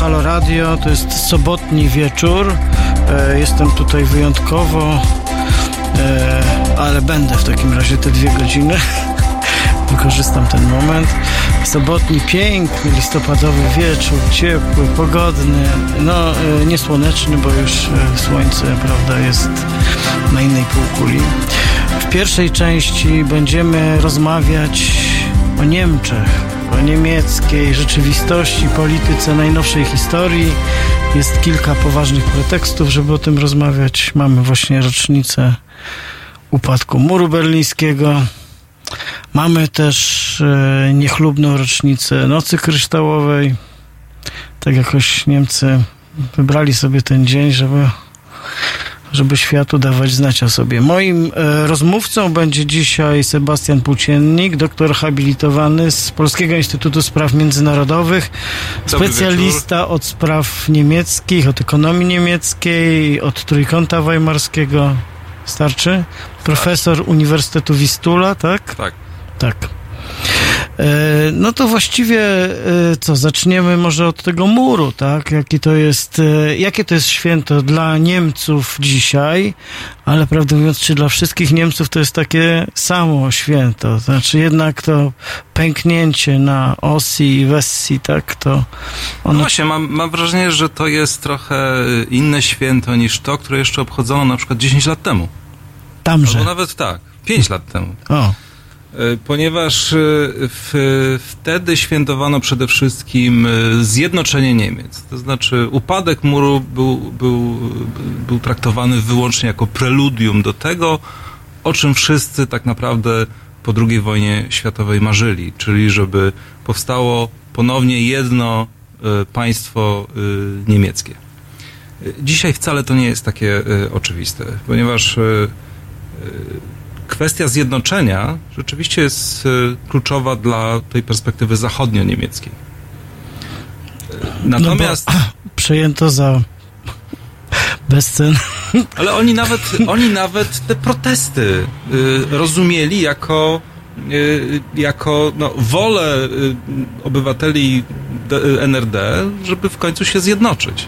Halo Radio. To jest sobotni wieczór. E, jestem tutaj wyjątkowo, e, ale będę w takim razie te dwie godziny. Wykorzystam ten moment. Sobotni, piękny, listopadowy wieczór, ciepły, pogodny, no e, niesłoneczny, bo już słońce, prawda, jest na innej półkuli. W pierwszej części będziemy rozmawiać o Niemczech, o niemieckiej rzeczywistości, polityce najnowszej historii. Jest kilka poważnych pretekstów, żeby o tym rozmawiać. Mamy właśnie rocznicę upadku muru berlińskiego. Mamy też e, niechlubną rocznicę Nocy Kryształowej. Tak jakoś Niemcy wybrali sobie ten dzień, żeby żeby światu dawać znać o sobie. Moim e, rozmówcą będzie dzisiaj Sebastian Płóciennik, doktor habilitowany z Polskiego Instytutu Spraw Międzynarodowych, Dobry specjalista wieczór. od spraw niemieckich, od ekonomii niemieckiej, od Trójkąta Weimarskiego. Starczy? Profesor Uniwersytetu Wistula, tak? Tak. Tak. E, No to właściwie e, co, zaczniemy może od tego muru, tak? Jaki to jest, e, jakie to jest święto dla Niemców dzisiaj, ale prawdę mówiąc, czy dla wszystkich Niemców to jest takie samo święto? Znaczy jednak to pęknięcie na Osi i Wessi, tak? To No ono właśnie, mam, mam wrażenie, że to jest trochę inne święto niż to, które jeszcze obchodzono na przykład 10 lat temu. tamże. Albo nawet tak, 5 lat temu. O, Ponieważ e, w, wtedy świętowano przede wszystkim e, zjednoczenie Niemiec. To znaczy upadek muru był, był, był traktowany wyłącznie jako preludium do tego, o czym wszyscy tak naprawdę po II wojnie światowej marzyli, czyli żeby powstało ponownie jedno e, państwo e, niemieckie. E, Dzisiaj wcale to nie jest takie e, oczywiste, ponieważ e, e, kwestia zjednoczenia rzeczywiście jest e, kluczowa dla tej perspektywy zachodnio-niemieckiej. E, Natomiast, no bo przejęto za bezcen. ale oni nawet, oni nawet te protesty y, rozumieli jako, y, jako no, wolę obywateli NRD, żeby w końcu się zjednoczyć.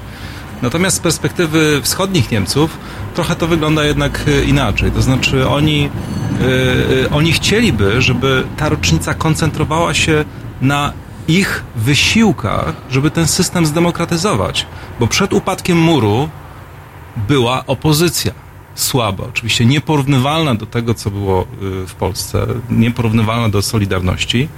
Natomiast z perspektywy wschodnich Niemców trochę to wygląda jednak y, inaczej. To znaczy oni, y, y, oni chcieliby, żeby ta rocznica koncentrowała się na ich wysiłkach, żeby ten system zdemokratyzować. Bo przed upadkiem muru była opozycja. Słaba, oczywiście nieporównywalna do tego, co było y, w Polsce, nieporównywalna do Solidarności,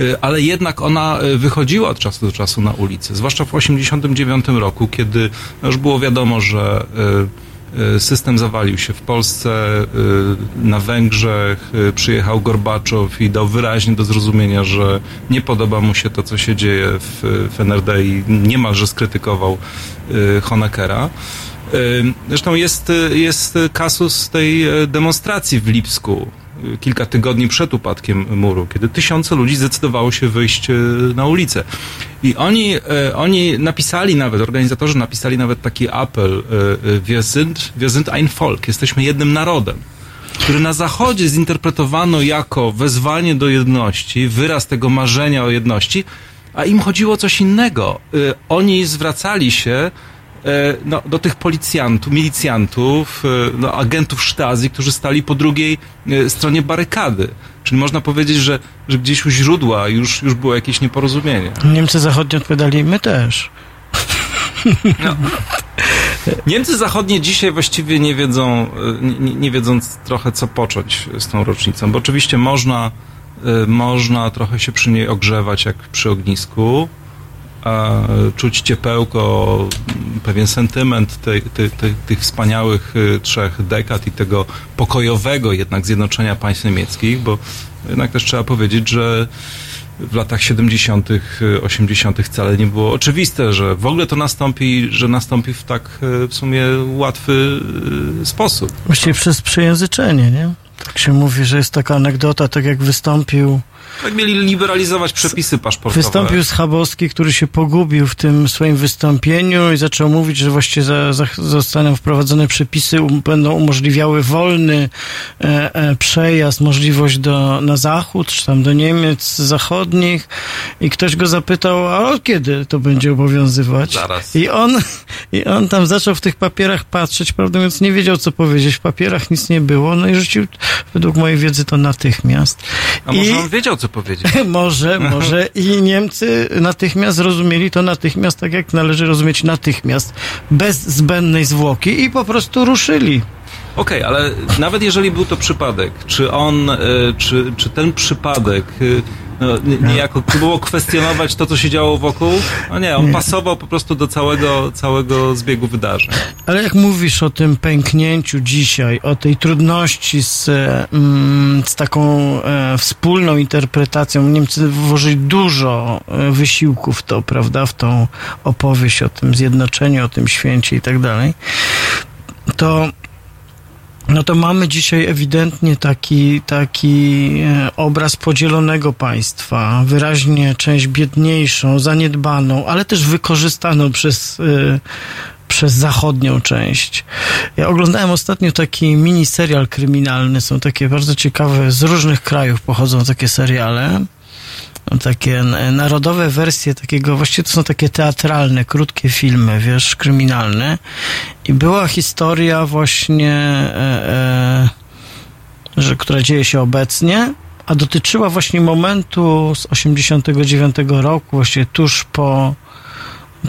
y, ale jednak ona y, wychodziła od czasu do czasu na ulicę, zwłaszcza w 1989 roku, kiedy no, już było wiadomo, że system zawalił się w Polsce, na Węgrzech przyjechał Gorbaczow i dał wyraźnie do zrozumienia, że nie podoba mu się to, co się dzieje w, w NRD i niemalże skrytykował Honeckera. Y, Zresztą jest, y, jest kasus tej y, demonstracji w Lipsku kilka tygodni przed upadkiem muru, kiedy tysiące ludzi zdecydowało się wyjść na ulicę. I oni, oni napisali nawet, organizatorzy napisali nawet taki apel Wir sind, wir sind ein Volk, jesteśmy jednym narodem który na Zachodzie zinterpretowano jako wezwanie do jedności, wyraz tego marzenia o jedności, a im chodziło o coś innego. Oni zwracali się no, do tych policjantów, milicjantów, e, no, agentów sztazi, którzy stali po drugiej e, stronie barykady. Czyli można powiedzieć, że, że gdzieś u źródła już, już było jakieś nieporozumienie. Niemcy zachodni odpowiadali, my też. Niemcy zachodnie dzisiaj właściwie nie wiedzą, e, nie, nie wiedzą trochę co począć z tą rocznicą, bo oczywiście można, e, można trochę się przy niej ogrzewać jak przy ognisku, a czuć ciepełko, pewien sentyment tej, tej, tych wspaniałych e, trzech dekad i tego pokojowego jednak zjednoczenia państw niemieckich, bo jednak też trzeba powiedzieć, że w latach 70., y, 80. wcale nie było oczywiste, że w ogóle to nastąpi, że nastąpi w tak y, w sumie łatwy y, sposób. Właściwie przez przejęzyczenie, nie? Tak się mówi, że jest taka anegdota, tak jak wystąpił Tak mieli liberalizować przepisy paszportowe. Wystąpił Schabowski, który się pogubił w tym swoim wystąpieniu i zaczął mówić, że właściwie za, za, zostaną wprowadzone przepisy, um, będą umożliwiały wolny e, e, przejazd, możliwość do, na zachód, czy tam do Niemiec zachodnich i ktoś go zapytał, a od kiedy to będzie obowiązywać? Zaraz. I on, I on tam zaczął w tych papierach patrzeć, prawdę mówiąc nie wiedział co powiedzieć, w papierach nic nie było, no i rzucił według mojej wiedzy to natychmiast. A może I... on wiedział, co powiedzieć? może, może. I Niemcy natychmiast zrozumieli to natychmiast, tak jak należy rozumieć natychmiast, bez zbędnej zwłoki i po prostu ruszyli. Okej, okay, ale nawet jeżeli był to przypadek, czy on, y, czy, czy ten przypadek y, no, niejako próbował kwestionować to, co się działo wokół. No nie, on nie. pasował po prostu do całego, całego zbiegu wydarzeń. Ale jak mówisz o tym pęknięciu dzisiaj, o tej trudności z, mm, z taką e, wspólną interpretacją, Niemcy włożyli dużo e, wysiłku w to, prawda, w tą opowieść o tym zjednoczeniu, o tym święcie i tak dalej, to no to mamy dzisiaj ewidentnie taki, taki e, obraz podzielonego państwa, wyraźnie część biedniejszą, zaniedbaną, ale też wykorzystaną przez, e, przez zachodnią część. Ja oglądałem ostatnio taki mini serial kryminalny, są takie bardzo ciekawe, z różnych krajów pochodzą takie seriale takie narodowe wersje takiego, właściwie to są takie teatralne, krótkie filmy, wiesz, kryminalne. I była historia właśnie, e, e, że, która dzieje się obecnie, a dotyczyła właśnie momentu z 89 roku, właśnie tuż po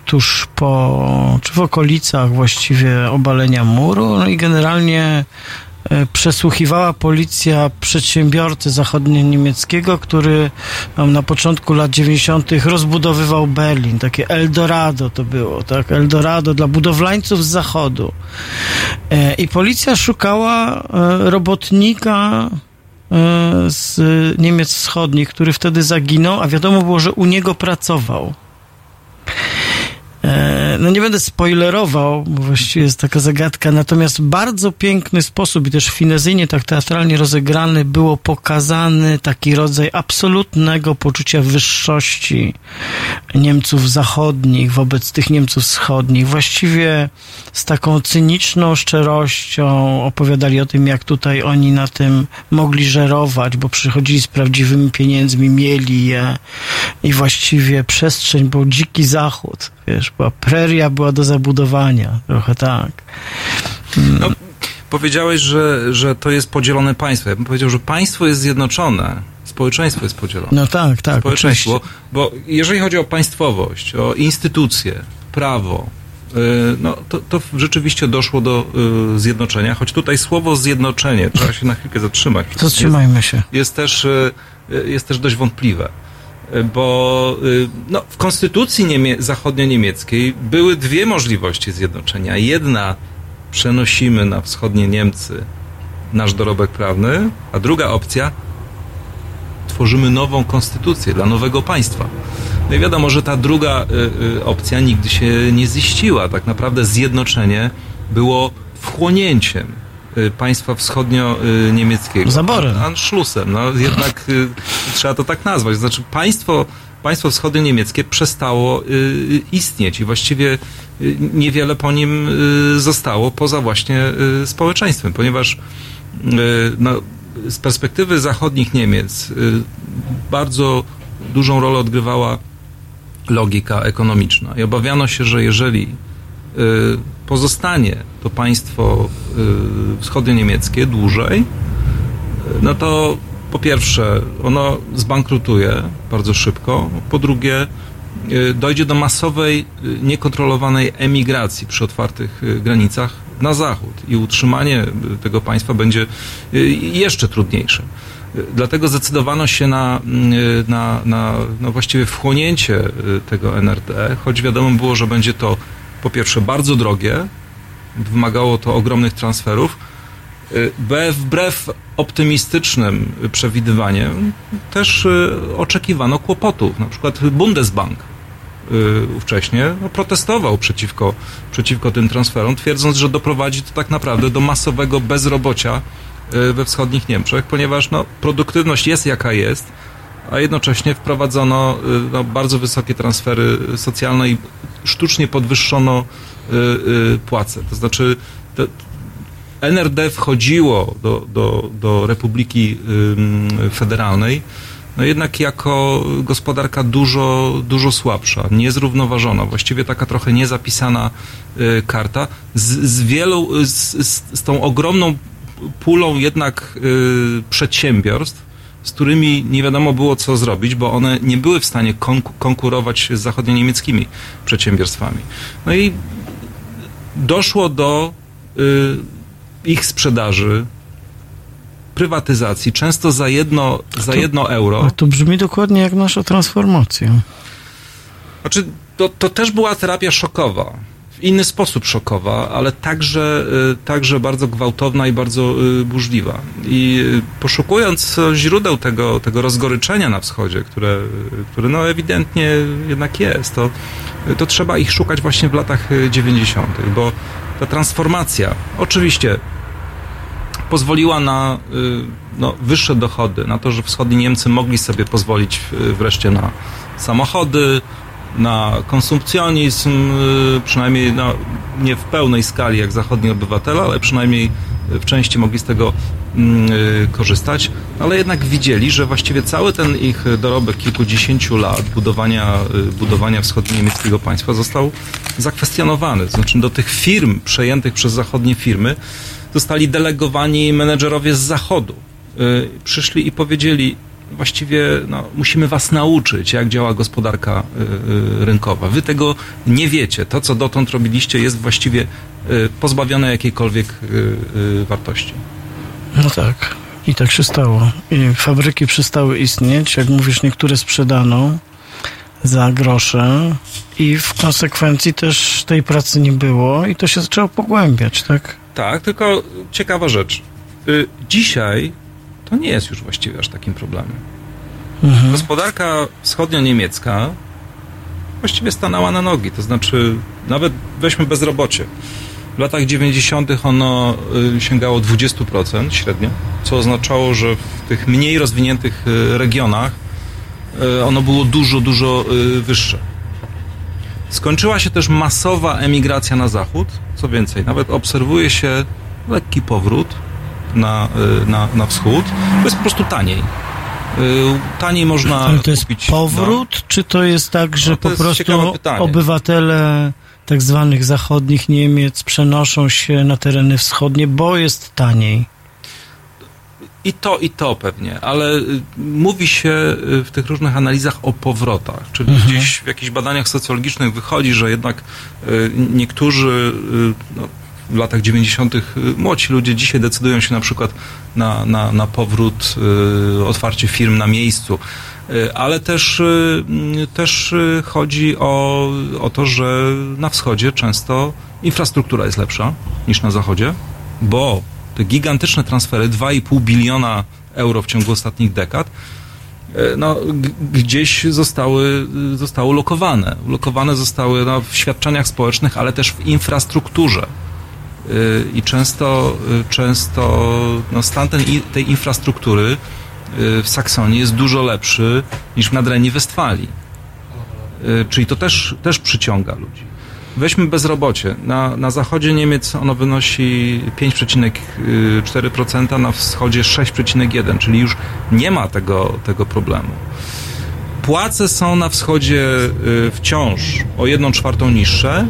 tuż po, czy w okolicach właściwie obalenia muru, no i generalnie E, przesłuchiwała policja przedsiębiorcy zachodnio-niemieckiego, który na początku lat 90. rozbudowywał Berlin. Takie Eldorado to było, tak? Eldorado dla budowlańców z zachodu. E, I policja szukała e, robotnika z Niemiec Wschodnich, który wtedy zaginął, a wiadomo było, że u niego pracował. No nie będę spoilerował, bo właściwie jest taka zagadka, natomiast bardzo piękny sposób i też finezyjnie, tak teatralnie rozegrany było pokazany taki rodzaj absolutnego poczucia wyższości Niemców zachodnich wobec tych Niemców wschodnich. Właściwie z taką cyniczną szczerością opowiadali o tym, jak tutaj oni na tym mogli żerować, bo przychodzili z prawdziwymi pieniędzmi, mieli je i właściwie przestrzeń był dziki zachód wiesz, była preria była do zabudowania, trochę tak. No, powiedziałeś, że, że to jest podzielone państwo. Ja bym powiedział, że państwo jest zjednoczone, społeczeństwo jest podzielone. No tak, tak. Społeczeństwo, bo, bo jeżeli chodzi o państwowość, o instytucje, prawo, y, no, to, to rzeczywiście doszło do y, zjednoczenia, choć tutaj słowo zjednoczenie, trzeba się na chwilkę zatrzymać. Zatrzymajmy się. Jest też, y, jest też dość wątpliwe bo y, no, w konstytucji niemie- zachodnio-niemieckiej były dwie możliwości zjednoczenia. Jedna przenosimy na wschodnie Niemcy nasz dorobek prawny, a druga opcja tworzymy nową konstytucję dla nowego państwa. No i wiadomo, że ta druga y, y, opcja nigdy się nie ziściła. Tak naprawdę zjednoczenie było wchłonięciem państwa wschodnio-niemieckiego. Zaborem. Anschlussem. No jednak y, trzeba to tak nazwać. Znaczy państwo, państwo wschodnio-niemieckie przestało y, istnieć i właściwie niewiele po nim zostało poza właśnie społeczeństwem, ponieważ no, z perspektywy zachodnich Niemiec bardzo dużą rolę odgrywała logika ekonomiczna i obawiano się, że jeżeli Y, pozostanie to państwo y, wschodnio-niemieckie dłużej, no to po pierwsze ono zbankrutuje bardzo szybko, po drugie y, dojdzie do masowej, niekontrolowanej emigracji przy otwartych granicach na zachód i utrzymanie tego państwa będzie jeszcze trudniejsze. Dlatego zdecydowano się na, na, na no właściwie wchłonięcie tego NRD, choć wiadomo było, że będzie to po pierwsze bardzo drogie, wymagało to ogromnych transferów, y, wbrew optymistycznym przewidywaniom też y, oczekiwano kłopotów. Na przykład Bundesbank y, ówcześnie protestował przeciwko, przeciwko tym transferom, twierdząc, że doprowadzi to tak naprawdę do masowego bezrobocia we wschodnich Niemczech, ponieważ no, produktywność jest jaka jest, a jednocześnie wprowadzono no, bardzo wysokie transfery socjalne i sztucznie podwyższono płace. To znaczy NRD wchodziło do, do, do Republiki Federalnej no jednak jako gospodarka dużo, dużo słabsza, niezrównoważona, właściwie taka trochę niezapisana y, karta, z, z wielu, z, z, tą ogromną pulą jednak y, przedsiębiorstw, z którymi nie wiadomo było co zrobić, bo one nie były w stanie konkurować z zachodnio-niemieckimi przedsiębiorstwami. No i doszło do y, ich sprzedaży prywatyzacji, często za jedno, za to, jedno euro. To brzmi dokładnie jak nasza transformacja. Znaczy, to, to też była terapia szokowa. Inny sposób szokowa, ale także, y, także bardzo gwałtowna i bardzo y, burzliwa. I y, poszukując źródeł tego, tego rozgoryczenia na wschodzie, które, które no ewidentnie jednak jest, to, to trzeba ich szukać właśnie w latach 90., bo ta transformacja, oczywiście pozwoliła na no, wyższe dochody, na to, że wschodni Niemcy mogli sobie pozwolić wreszcie na samochody, na konsumpcjonizm, y, przynajmniej nie w pełnej skali jak zachodni obywatele, ale przynajmniej w części mogli z tego mm, korzystać, ale jednak widzieli, że właściwie cały ten ich dorobek kilkudziesięciu lat budowania, budowania wschodnio-niemieckiego państwa został zakwestionowany. Znaczy do tych firm przejętych przez zachodnie firmy zostali delegowani menedżerowie z zachodu. Y, przyszli i powiedzieli, właściwie no, musimy was nauczyć, jak działa gospodarka y, y, rynkowa. Wy tego nie wiecie. To, co dotąd robiliście, jest właściwie pozbawione jakiejkolwiek wartości. No tak. I tak się stało. I fabryki przestały istnieć. Jak mówisz, niektóre sprzedano za grosze i w konsekwencji też tej pracy nie było i to się zaczęło pogłębiać, tak? Tak, tylko ciekawa rzecz. Y, dzisiaj to nie jest już właściwie aż takim problemem. Mhm. Gospodarka wschodnio-niemiecka właściwie stanęła na nogi, to znaczy nawet weźmy bezrobocie. W latach 90. ono y, sięgało 20% średnio, co oznaczało, że w tych mniej rozwiniętych y, regionach ono było dużo, dużo wyższe. Skończyła się też masowa emigracja na zachód. Co więcej, nawet obserwuje się lekki powrót na, y, na, na wschód. To jest po prostu taniej. Y, taniej można Ale to jest kupić, powrót, no. czy to jest tak, że no, po prostu obywatele tak zwanych zachodnich Niemiec przenoszą się na tereny wschodnie, bo jest taniej? I to, i to pewnie, ale y, mówi się w tych różnych analizach o powrotach, czyli mhm. gdzieś w jakichś badaniach socjologicznych wychodzi, że jednak niektórzy no, w latach 90. młodzi ludzie dzisiaj decydują się na przykład na, na, na powrót, otwarcie firm na miejscu. Ale też, też chodzi o, o to, że na wschodzie często infrastruktura jest lepsza niż na zachodzie, bo te gigantyczne transfery, 2,5 biliona euro w ciągu ostatnich dekad, no, gdzieś zostały, zostały lokowane. Lokowane zostały no, w świadczeniach społecznych, ale też w infrastrukturze. E, I często, e, często no, stan ten, tej infrastruktury w Saksonii jest dużo lepszy niż w nadrenii Westfalii. Czyli to też, też przyciąga ludzi. Weźmy bezrobocie. Na, na zachodzie Niemiec ono wynosi 5,4%, na wschodzie 6,1%, czyli już nie ma tego, tego problemu. Płace są na wschodzie y, wciąż o 1 czwartą niższe,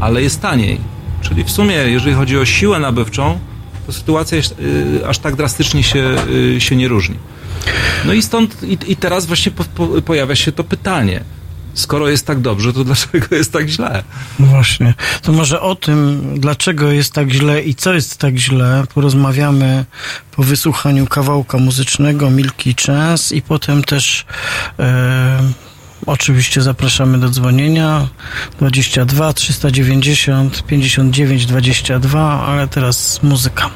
ale jest taniej. Czyli w sumie, jeżeli chodzi o siłę nabywczą, to sytuacja jest, y, aż tak drastycznie się, y, się nie różni. No i stąd, i, i teraz właśnie po, po, pojawia się to pytanie skoro jest tak dobrze, to dlaczego jest tak źle? No właśnie. To może o tym, dlaczego jest tak źle i co jest tak źle, porozmawiamy po wysłuchaniu kawałka muzycznego Milki Chance i potem też e, Oczywiście zapraszamy do dzwonienia 22 390 59 22, ale teraz muzyka.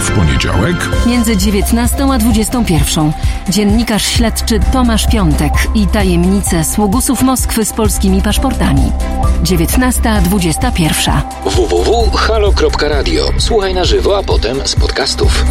W poniedziałek między 19 a 21 dziennikarz śledczy Tomasz Piątek i tajemnice sługusów Moskwy z polskimi paszportami. 19.21 www.halo.radio. Słuchaj na żywo, a potem z podcastów.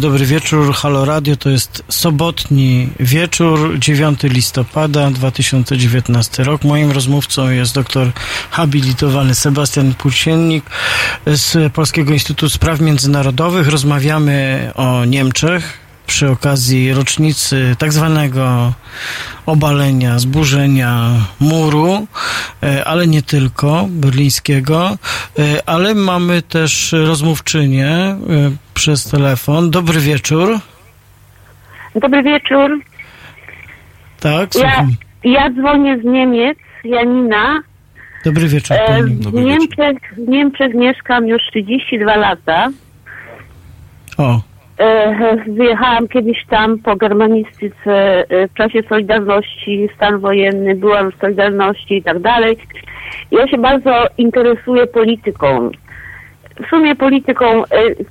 Dobry wieczór. Halo Radio to jest sobotni wieczór, 9 listopada 2019 rok. Moim rozmówcą jest doktor habilitowany Sebastian Płóciennik z Polskiego Instytutu Spraw Międzynarodowych. Rozmawiamy o Niemczech przy okazji rocznicy tak zwanego obalenia, zburzenia muru, e, ale nie tylko berlińskiego, ale mamy też rozmówczynię e, przez telefon. Dobry wieczór. Dobry wieczór. Tak, Ja, słucham. ja dzwonię z Niemiec, Janina. Dobry wieczór E, pani. w, Dobry Niemczech, w Niemczech mieszkam już 32 lata. O, E, wyjechałam kiedyś tam po germanistyce e, w czasie Solidarności, stan wojenny, byłam w Solidarności i tak dalej. Ja się bardzo interesuję polityką. W sumie polityką e,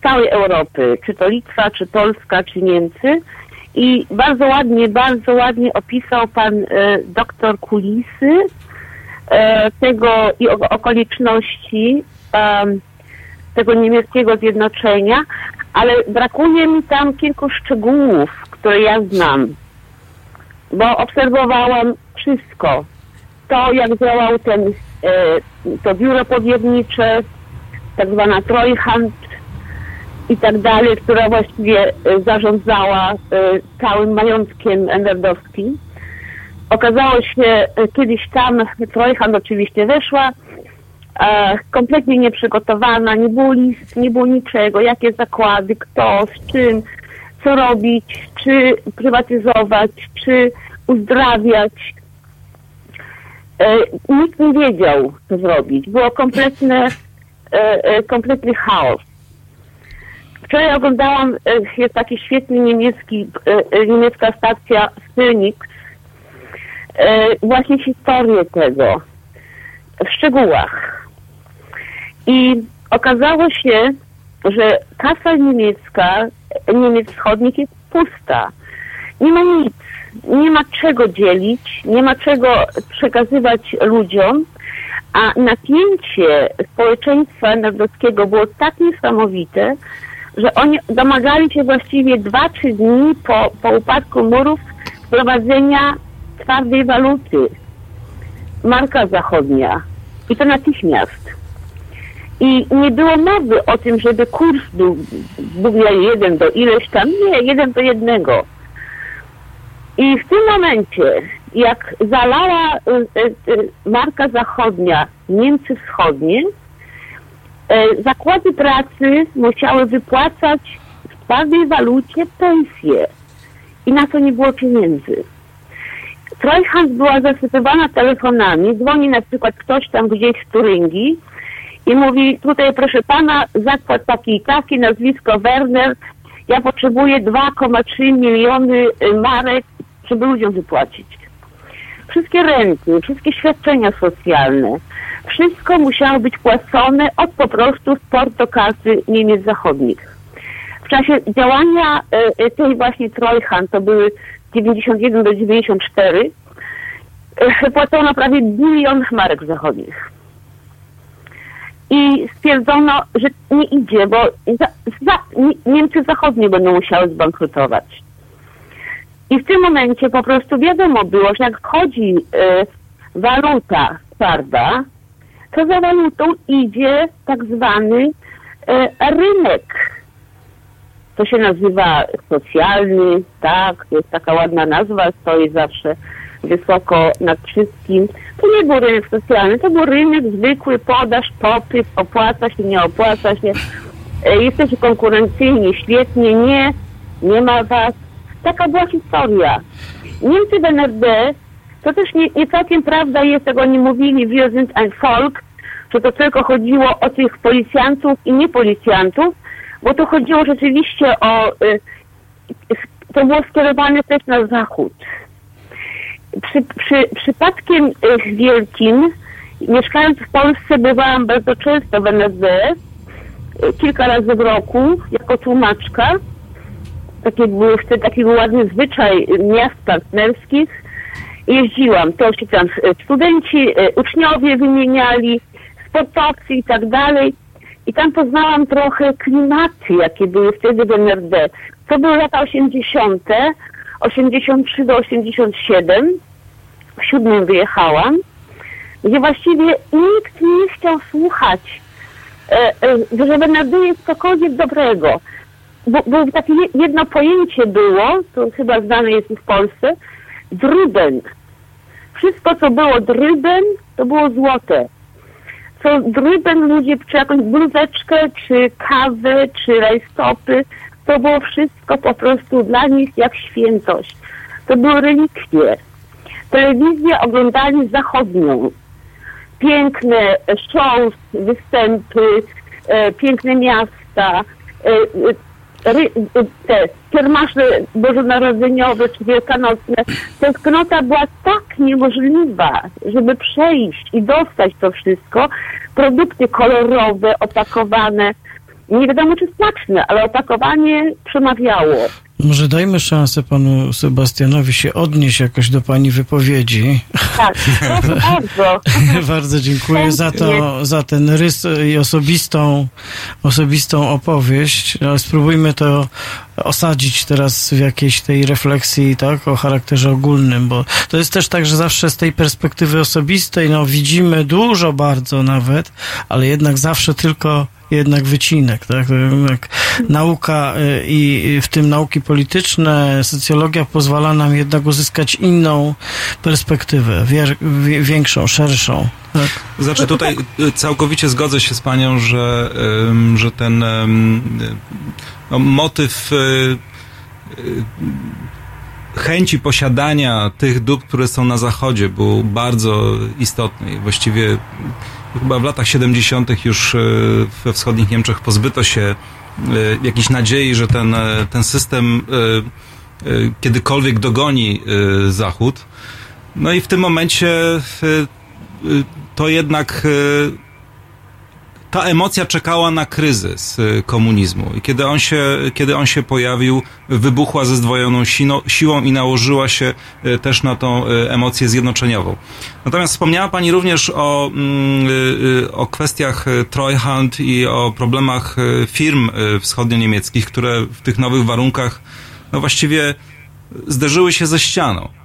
całej Europy, czy to Litwa, czy Polska, czy Niemcy. I bardzo ładnie, bardzo ładnie opisał pan e, doktor kulisy e, tego i okoliczności tego niemieckiego zjednoczenia, ale brakuje mi tam kilku szczegółów, które ja znam, bo obserwowałam wszystko. To, jak działał ten, e, to biuro powiernicze, tak zwana Treuhand i tak dalej, która właściwie e, zarządzała e, całym majątkiem NRD-owskim. Okazało się, kiedyś tam Treuhand oczywiście weszła, e, kompletnie nieprzygotowana, nie było list, nie było niczego, jakie zakłady, kto, z czym, co robić, czy prywatyzować, czy uzdrawiać. E, nikt nie wiedział, co zrobić. Było kompletne, e, e, kompletny chaos. Wczoraj oglądałam, e, jest taki świetny niemiecki, e, niemiecka stacja Phoenix, właśnie historię tego w szczegółach. I okazało się, że kasa niemiecka, Niemiec wschodnich jest pusta. Nie ma nic, nie ma czego dzielić, nie ma czego przekazywać ludziom, a napięcie społeczeństwa narodowskiego było tak niesamowite, że oni domagali się właściwie 2-3 dni po, po upadku murów wprowadzenia twardej waluty, marka zachodnia. I to natychmiast. I nie było mowy o tym, żeby kurs był, był jeden do ileś tam. Nie, jeden do jednego. I w tym momencie, jak zalała y, y, y, marka zachodnia Niemcy wschodnie, y, zakłady pracy musiały wypłacać w twardej walucie pensje. I na to nie było pieniędzy. Trojhand była zasypywana telefonami, dzwoni na przykład ktoś tam gdzieś z Turyngii i mówi, tutaj proszę pana, zakład taki i taki, nazwisko Werner, ja potrzebuję 2,3 miliony y, marek, żeby ludziom wypłacić. Wszystkie renty, wszystkie świadczenia socjalne, wszystko musiało być płacone od po prostu z portokasy Niemiec Zachodnich. W czasie działania y, y, tej właśnie Trojhan, to były 91 do 94, y, płacono prawie bilion marek zachodnich. I stwierdzono, że nie idzie, bo za, za, Nie- Niemcy zachodnie będą musiały zbankrutować. I w tym momencie po prostu wiadomo było, że jak wchodzi e, waluta twarda, to za walutą idzie tak zwany e, rynek. To się nazywa socjalny, tak, jest taka ładna nazwa, stoi zawsze wysoko nad wszystkim. To nie był rynek socjalny, to był rynek zwykły, podaż, popyt, opłaca się, nie opłaca się. E, Jesteście konkurencyjni, świetnie, nie, nie ma was. Taka była historia. Niemcy w NRD, to też nie, nie całkiem prawda jest, jak oni mówili, wir sind ein Volk, że to tylko chodziło o tych policjantów i nie policjantów, bo to chodziło rzeczywiście o, y, to było skierowane też na zachód. Przy, przy, przypadkiem y, wielkim, mieszkając w Polsce, bywałam bardzo często w NSD, y, kilka razy w roku, jako tłumaczka. Takie były wtedy taki był ładny zwyczaj miast partnerskich. Jeździłam, to się tam y, studenci, uczniowie wymieniali, sportowcy i tak dalej. i tam poznałam trochę klimaty, jakie były wtedy w NRD. To były lata 80., 83 do 87. W siódmym wyjechałam, gdzie właściwie nikt nie chciał słuchać, e, e, że w NRD jest cokolwiek dobrego. Bo, bo takie je- jedno pojęcie było, to chyba znane jest w Polsce, dryben. Wszystko, co było dryben, to było złote co dryben ludzie, czy jakąś bluzeczkę, czy kawę, czy rajstopy, to było wszystko po prostu dla nich jak świętość. To były relikwie. Telewizję oglądali zachodnią. Piękne shows, występy, e, piękne miasta, e, e, e, te kiermasze bożonarodzeniowe czy wielkanocne. Tęsknota była tak niemożliwa, żeby przejść i dostać to wszystko. Produkty kolorowe, opakowane, nie wiadomo czy smaczne, ale opakowanie przemawiało. Może dajmy szansę panu Sebastianowi się odnieść jakoś do pani wypowiedzi. Tak, proszę bardzo. Bardzo dziękuję za to, za ten rys i osobistą, osobistą opowieść. No, Spróbujmy to osadzić teraz w jakiejś tej refleksji, tak, o charakterze ogólnym, bo to jest też tak, że zawsze z tej perspektywy osobistej, no, widzimy dużo bardzo nawet, ale jednak zawsze tylko jednak wycinek, tak? Jak nauka y, i w tym nauki polityczne, socjologia pozwala nam jednak uzyskać inną perspektywę, większą, szerszą. Tak? Znaczy tutaj y, całkowicie zgodzę się z panią, że, że ten ym, no, motyw y, y, chęci posiadania tych dóbr, które są na zachodzie był bardzo istotny. Właściwie chyba w latach 70. już y, we wschodnich Niemczech pozbyto się y, jakiejś nadziei, że ten, y, ten system kiedykolwiek dogoni Zachód. No i w tym momencie to jednak ta emocja czekała na kryzys y, komunizmu. I kiedy on się, kiedy on się pojawił, wybuchła ze zdwojoną sino, siłą i nałożyła się y, też na tą y, emocję zjednoczeniową. Natomiast wspomniała Pani również o, mm, o kwestiach Treuhand i o problemach firm wschodnio-niemieckich, które w tych nowych warunkach no właściwie zderzyły się ze ścianą.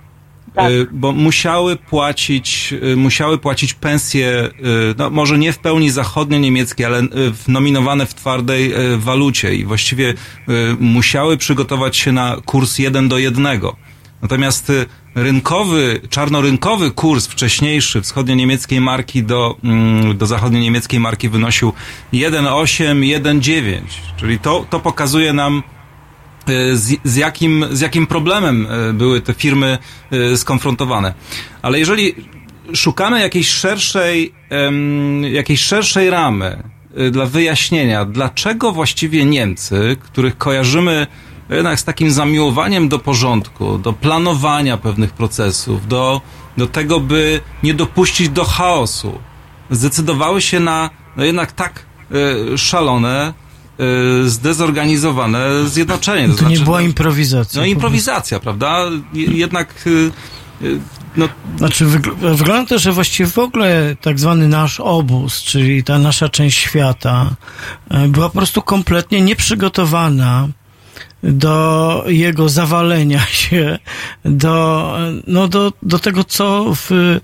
Tak. Y, bo musiały płacić, y, musiały płacić pensje, y, no może nie w pełni zachodnio-niemieckie, ale y, w- nominowane w twardej walucie i właściwie musiały przygotować się na kurs 1 do 1. Natomiast rynkowy, czarnorynkowy kurs wcześniejszy wschodnio-niemieckiej marki do, mm, do zachodnio-niemieckiej marki wynosił 1,8, 1,9. Czyli to, to pokazuje nam, z, z, jakim, z jakim problemem y, były te firmy y, skonfrontowane. Ale jeżeli szukamy jakiejś szerszej, jakiejś szerszej ramy y, dla wyjaśnienia, dlaczego właściwie Niemcy, których kojarzymy jednak z takim zamiłowaniem do porządku, do planowania pewnych procesów, do, do tego, by nie dopuścić do chaosu, zdecydowały się na no jednak tak y, szalone, y, zdezorganizowane zjednoczenie. To nie była no, improwizacja. no improwizacja, prawda? Je- Jednak y, y, no, Znaczy, wygl- wygląda to, że właściwie w ogóle tak zwany nasz obóz, czyli ta nasza część świata, była po prostu kompletnie nieprzygotowana do jego zawalenia się, do, e, no do, do tego, co w,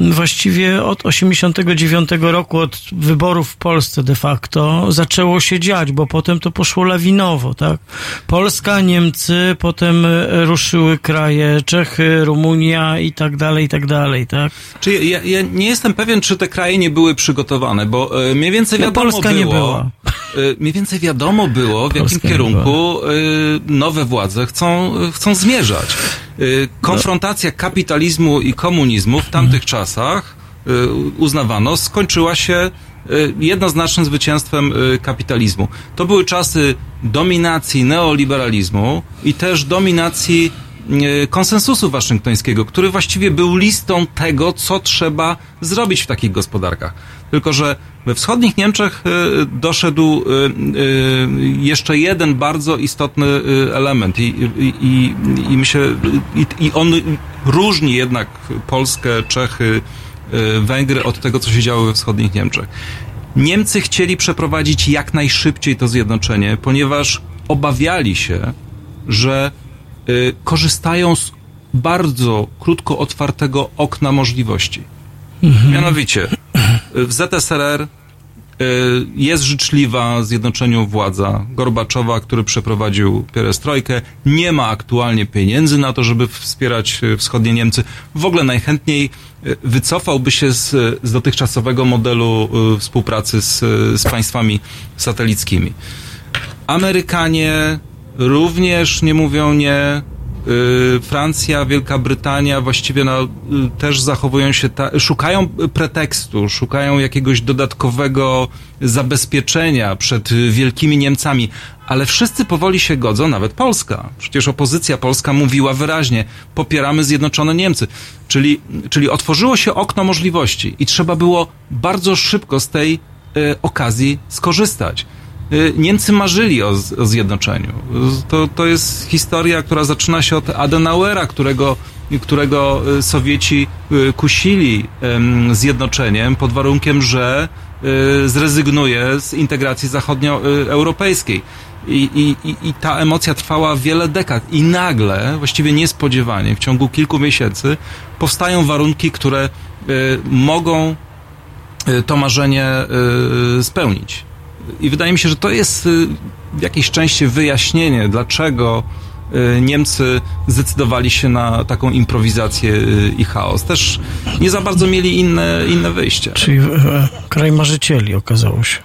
właściwie od 89 roku, od wyborów w Polsce de facto, zaczęło się dziać, bo potem to poszło lawinowo, tak? Polska, Niemcy, potem e, ruszyły kraje Czechy, Rumunia i tak dalej, i tak dalej, tak? czy ja, ja nie jestem pewien, czy te kraje nie były przygotowane, bo y, mniej więcej No, wiadomo Polska było, nie była. y, mniej więcej wiadomo było, w jakim Polska nie kierunku y, nowe władze chcą, chcą zmierzać. Y, konfrontacja kapitalizmu i komunizmu w tamtych czasach y, uznawano, skończyła się y, jednoznacznym zwycięstwem kapitalizmu. To były czasy dominacji neoliberalizmu i też dominacji konsensusu waszyngtońskiego, który właściwie był listą tego, co trzeba zrobić w takich gospodarkach. Tylko, że we wschodnich Niemczech y, doszedł y, y, jeszcze jeden bardzo istotny element i, i, i, i myślę, i, i on różni jednak Polskę, Czechy, Węgry od tego, co się działo we wschodnich Niemczech. Niemcy chcieli przeprowadzić jak najszybciej to zjednoczenie, ponieważ obawiali się, że korzystają z bardzo krótko otwartego okna możliwości. Mianowicie, y, w ZSRR y, jest życzliwa zjednoczeniu władza Gorbaczowa, który przeprowadził perestrojkę. Nie ma aktualnie pieniędzy na to, żeby wspierać y, wschodnie Niemcy. W ogóle najchętniej y, wycofałby się z, z dotychczasowego modelu współpracy z, z państwami satelickimi. Amerykanie również nie mówią nie. Y, Francja, Wielka Brytania właściwie no, y, też zachowują się, ta, szukają pretekstu, szukają jakiegoś dodatkowego zabezpieczenia przed wielkimi Niemcami, ale wszyscy powoli się godzą, nawet Polska. Przecież opozycja polska mówiła wyraźnie, popieramy Zjednoczone Niemcy. Czyli, czyli otworzyło się okno możliwości i trzeba było bardzo szybko z tej y, okazji skorzystać. Y, Niemcy marzyli o, o zjednoczeniu. To, to jest historia, która zaczyna się od Adenauera, którego, którego y, Sowieci y, kusili em, zjednoczeniem pod warunkiem, że y, zrezygnuje z integracji zachodnioeuropejskiej. I, i, i- ta emocja trwała wiele dekad. I nagle, właściwie niespodziewanie, w ciągu kilku miesięcy, powstają warunki, które y, mogą y, to marzenie y, spełnić. I wydaje mi się, że to jest y, w jakiejś części wyjaśnienie, dlaczego y, Niemcy zdecydowali się na taką improwizację y, i chaos. Też nie za bardzo mieli inne, inne wyjście. Czyli e, kraj marzycieli okazało się.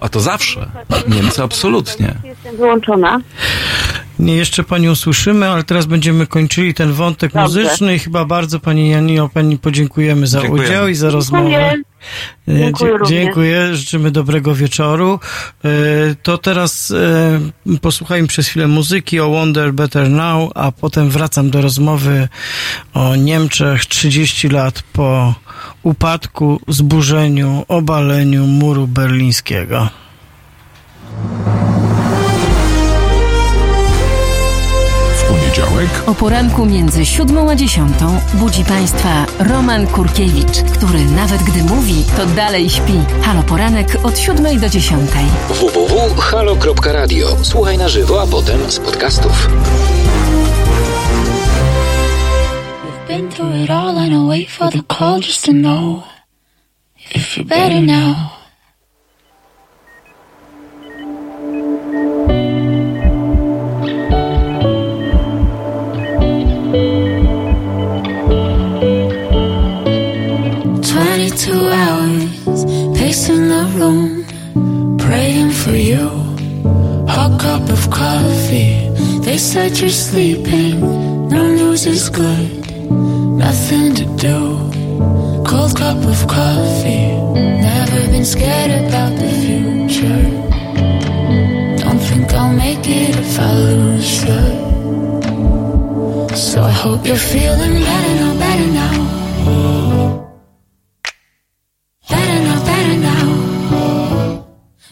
A to zawsze. Niemcy absolutnie. Jestem wyłączona. Nie, jeszcze pani usłyszymy, ale teraz będziemy kończyli ten wątek Dobrze. muzyczny i chyba bardzo pani Janino, pani podziękujemy za Dziękujemy. udział i za rozmowę. Dziękuję. E, Dziękuję dzie- dziękuję, życzymy dobrego wieczoru. E, To teraz e, posłuchajmy przez chwilę muzyki o Wonder Better Now, a potem wracam do rozmowy o Niemczech 30 lat po upadku, zburzeniu, obaleniu muru berlińskiego. Poniedziałek O poranku między siódmą a dziesiątą budzi Państwa Roman Kurkiewicz, który nawet gdy mówi, to dalej śpi. Halo Poranek od siódmej do dziesiątej. www.halo.radio. Słuchaj na żywo, a potem z podcastów. Been through it all and I wait for the call just to know if you're better now. Room, praying for you. Hot cup of coffee. They said you're sleeping. No news is good. Nothing to do. Cold cup of coffee. Never been scared about the future. Don't think I'll make it if I lose you. So I hope you're feeling better now, better now.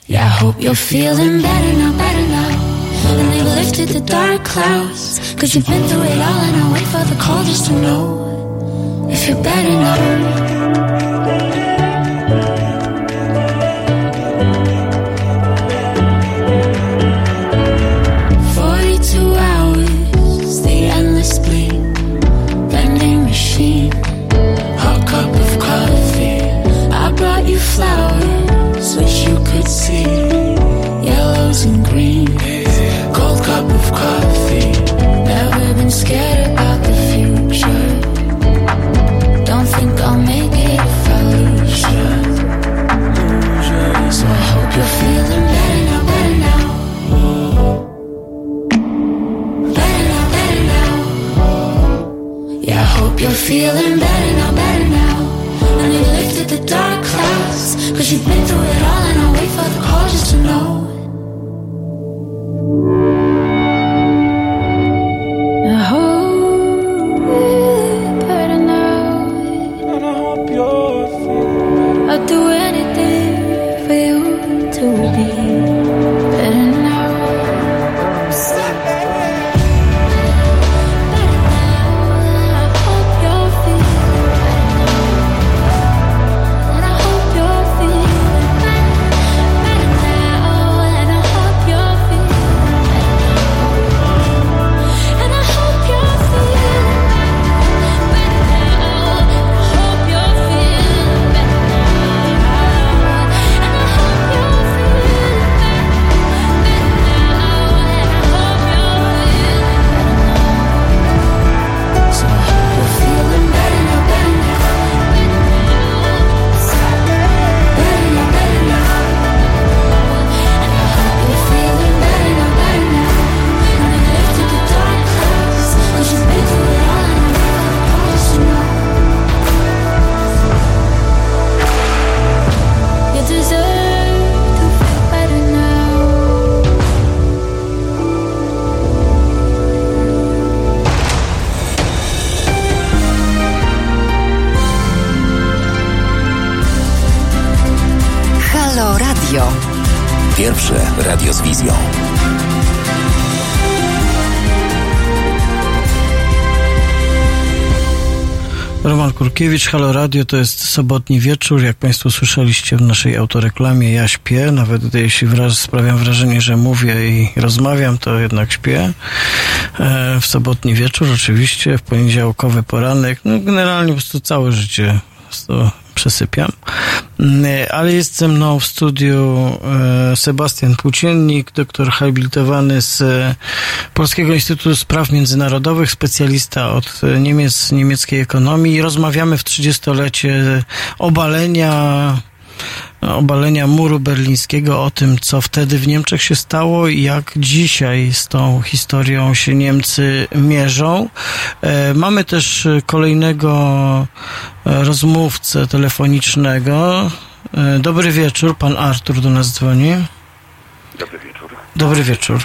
Yeah, I hope you're feeling better now, better now. And they've lifted the dark clouds. Cause you've been through it all, and I wait for the call just to know if you're better now. Roman Kurkiewicz, Halo Radio, to jest sobotni wieczór. Jak Państwo słyszeliście w naszej autoreklamie, ja śpię, nawet jeśli wraz, sprawiam wrażenie, że mówię i rozmawiam, to jednak śpię. E, w sobotni wieczór oczywiście, w poniedziałkowy poranek, no generalnie po prostu całe życie prostu przesypiam. Mm, Ale jest ze mną w studiu e, Sebastian Płóciennik, doktor habilitowany z Polskiego Instytutu Spraw Międzynarodowych, specjalista od e, Niemiec, niemieckiej ekonomii. Rozmawiamy w 30-lecie obalenia obalenia muru berlińskiego, o tym, co wtedy w Niemczech się stało i jak dzisiaj z tą historią się Niemcy mierzą. E, Mamy też kolejnego e, rozmówcę telefonicznego. Dobry wieczór, pan Artur do nas dzwoni. Dobry wieczór.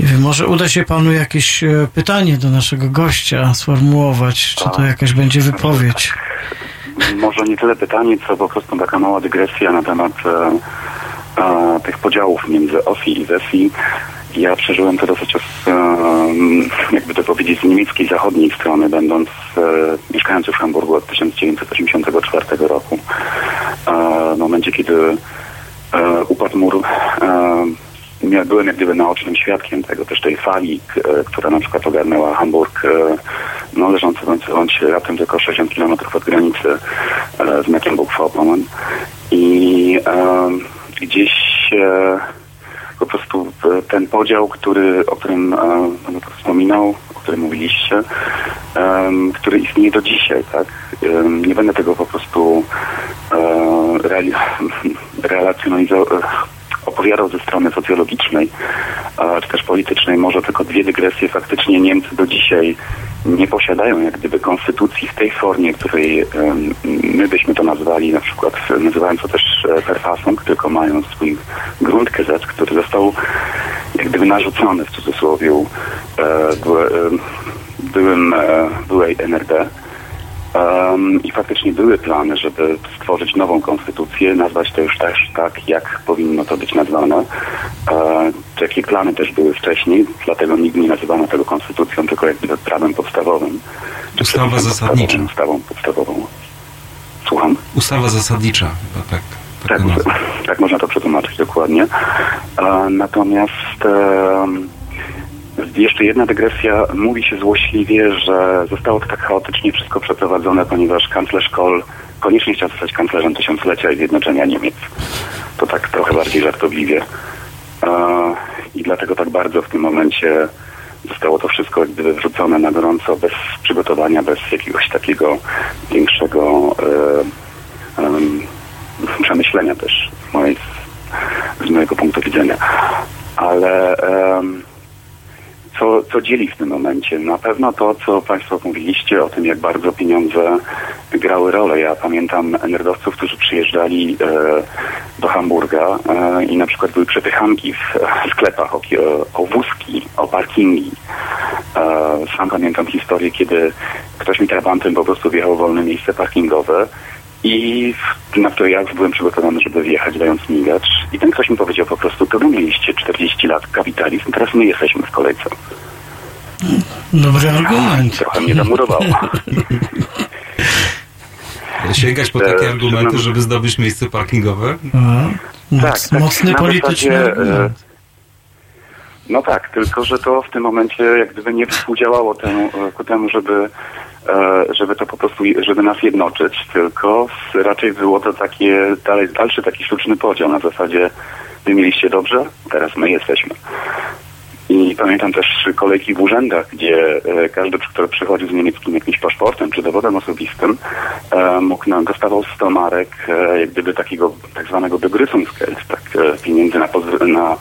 Nie wiem, może uda się panu jakieś e, pytanie do naszego gościa sformułować, czy to jakaś będzie wypowiedź. Może nie tyle pytanie, co po prostu taka mała dygresja na temat e, e, tych podziałów między OSI i ZESI. Ja przeżyłem to dosyć, os- e, jakby to powiedzieć, z niemieckiej zachodniej strony, będąc e, mieszkając już w Hamburgu od 1984 roku. E, w momencie, kiedy e, upadł mur, e, byłem jak gdyby naocznym świadkiem tego, też tej fali, e, która na przykład ogarnęła Hamburg, e, no leżący bądź, bądź raptem tylko 60 km od granicy e, z Mecklenburg-Vorpommern. I e, gdzieś e, po prostu e, ten podział, który, o którym e, Pan wspominał, o którym mówiliście, em, który istnieje do dzisiaj, tak? Nie będę tego po prostu e, relacjonalizował, opowiadał ze strony socjologicznej, czy też politycznej. Może tylko dwie dygresje. Faktycznie Niemcy do dzisiaj nie posiadają jak gdyby konstytucji w tej formie, której my byśmy to nazwali, na przykład nazywając to też e, Verfassung, tylko mają swój Grundgesetz, który został jak gdyby narzucony w cudzysłowie e, e, byłym, e, byłej NRD. Um, I faktycznie były plany, żeby stworzyć nową konstytucję, nazwać to już też tak, jak powinno to być nazwane. E, takie plany też były wcześniej, dlatego nigdy nie nazywano tego konstytucją, tylko jakby prawem podstawowym. Ustawa zasadnicza. Ustawą podstawową. Słucham? Ustawa zasadnicza, chyba tak. Tak, nazwa. tak można to przetłumaczyć dokładnie. E, natomiast e, jeszcze jedna dygresja. Mówi się złośliwie, że zostało to tak chaotycznie wszystko przeprowadzone, ponieważ kanclerz Kohl koniecznie chciał zostać kanclerzem tysiąclecia i zjednoczenia Niemiec. To tak trochę bardziej żartobliwie. I dlatego tak bardzo w tym momencie zostało to wszystko gdyby wrzucone na gorąco, bez przygotowania, bez jakiegoś takiego większego e, em, przemyślenia też z, mojej, z mojego punktu widzenia. Ale co, co dzieli w tym momencie? Na pewno to, co Państwo mówiliście o tym, jak bardzo pieniądze grały rolę. Ja pamiętam nerdowców, którzy przyjeżdżali e, do Hamburga e, i na przykład były przepychanki w, sklepach o, o wózki, o parkingi. E, sam pamiętam historię, kiedy ktoś mi trabantem po prostu wjechał w wolne miejsce parkingowe i na które ja już byłem przygotowany, żeby wjechać, dając migacz. I ten ktoś mi powiedział po prostu, to wy mieliście 40 lat kapitalizm, teraz my jesteśmy w kolejce. Dobry argument. Trochę mnie zamurowało. Sięgać po E, takie argumenty, przyznam- żeby zdobyć miejsce parkingowe? A, Tak, tak, mocny polityczny zasadzie, argument. No tak, tylko że to w tym momencie jak gdyby nie współdziałało temu, ku temu, żeby, e, żeby to po prostu, żeby nas jednoczyć, tylko raczej było to takie, dalej, dalszy taki sztuczny podział na zasadzie wy mieliście dobrze, teraz my jesteśmy. I pamiętam też kolejki w urzędach, gdzie e, każdy, kto przychodził z niemieckim jakimś paszportem czy dowodem osobistym, e, mógł na, dostawał 100 marek e, jak gdyby takiego tak zwanego begrüßungsgeld, tak e, pieniędzy na, na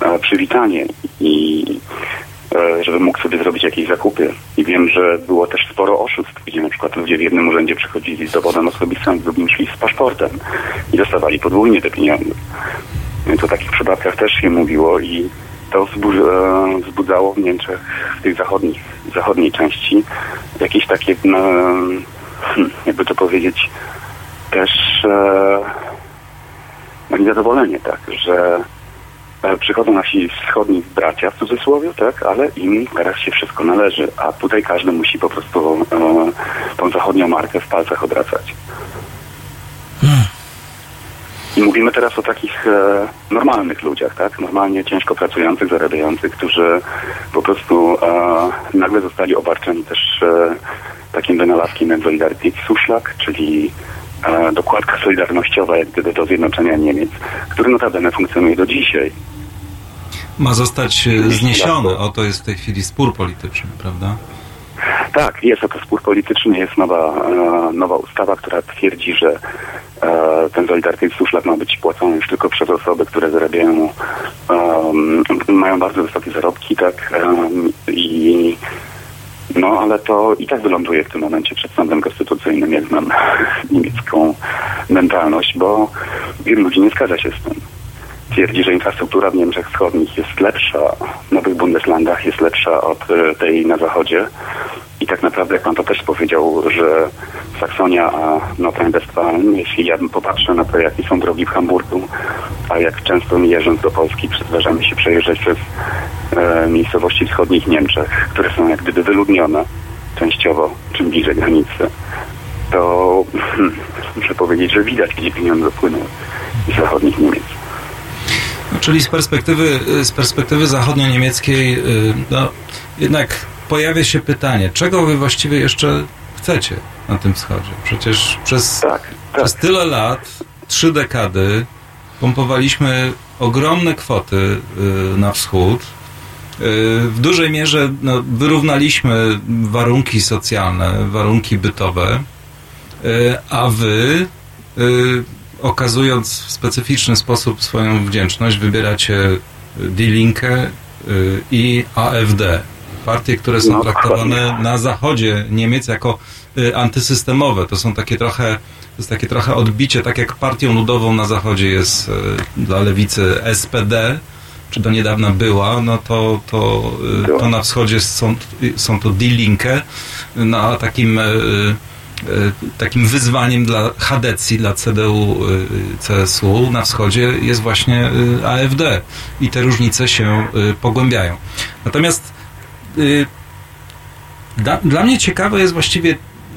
e, przywitanie i e, żeby mógł sobie zrobić jakieś zakupy. I wiem, że było też sporo oszustw, gdzie na przykład ludzie w jednym urzędzie przychodzili z dowodem osobistym, w drugim szli z paszportem i dostawali podwójnie te pieniądze. Więc o takich przypadkach też się mówiło i to e, wzbudzało w Niemczech, w tej zachodnich, zachodniej części, jakieś takie, no, hmm, jakby to powiedzieć, też e, no, niezadowolenie, tak, że e, przychodzą nasi wschodni bracia w cudzysłowie, tak, ale im teraz się wszystko należy, a tutaj każdy musi po prostu e, tą zachodnią markę w palcach obracać. I mówimy teraz o takich e, normalnych ludziach, tak? Normalnie ciężko pracujących, zarabiających, którzy po prostu e, nagle zostali obarczeni też e, takim wynalazkiem jak Solidarity Suszlak, czyli e, dokładka solidarnościowa jak gdyby do zjednoczenia Niemiec, który notabene funkcjonuje do dzisiaj. Ma zostać e, zniesiony. O to jest w tej chwili spór polityczny, prawda? Tak, jest to spór polityczny, jest nowa, e, nowa ustawa, która twierdzi, że e, ten Solidarity Suszlak ma być płacony już tylko przez osoby, które zarabiają, em, mają bardzo wysokie zarobki, tak, em, i no, ale to i tak wyląduje w tym momencie przed sądem konstytucyjnym, jak znam niemiecką mentalność, bo wielu ludzi nie zgadza się z tym. Twierdzi, że infrastruktura w Niemczech Wschodnich jest lepsza, w nowych Bundeslandach jest lepsza od e, tej na zachodzie. I tak naprawdę, jak pan to też powiedział, że Saksonia a Nordrhein-Westfalen, jeśli ja bym popatrzył na to, jakie są drogi w Hamburgu, a jak często jeżdżąc do Polski zdarzamy się przejeżdżać przez e, miejscowości wschodnich Niemczech, które są jak gdyby wyludnione częściowo, czym bliżej granicy, to hmm, muszę powiedzieć, że widać, gdzie pieniądze płyną z zachodnich Niemiec. Czyli z perspektywy, z perspektywy zachodnio-niemieckiej, y, no, jednak pojawia się pytanie, czego wy właściwie jeszcze chcecie na tym wschodzie? Przecież przez, Tak, tak. przez tyle lat, trzy dekady, pompowaliśmy ogromne kwoty y, na wschód. Y, W dużej mierze no, wyrównaliśmy warunki socjalne, warunki bytowe, y, a wy, y, okazując w specyficzny sposób swoją wdzięczność, wybieracie Die Linke y, i AfD. Partie, które są No, traktowane dokładnie. na zachodzie Niemiec jako y, antysystemowe. To są takie trochę, to jest takie trochę odbicie, tak jak partią ludową na zachodzie jest y, dla lewicy SPD, czy do niedawna była, no to, to, y, to na wschodzie są, są to Die Linke, no a takim y, y, takim wyzwaniem dla Hadecji, dla CDU, y, CSU na wschodzie jest właśnie y, AfD i te różnice się y, pogłębiają. Natomiast da, dla mnie ciekawe jest właściwie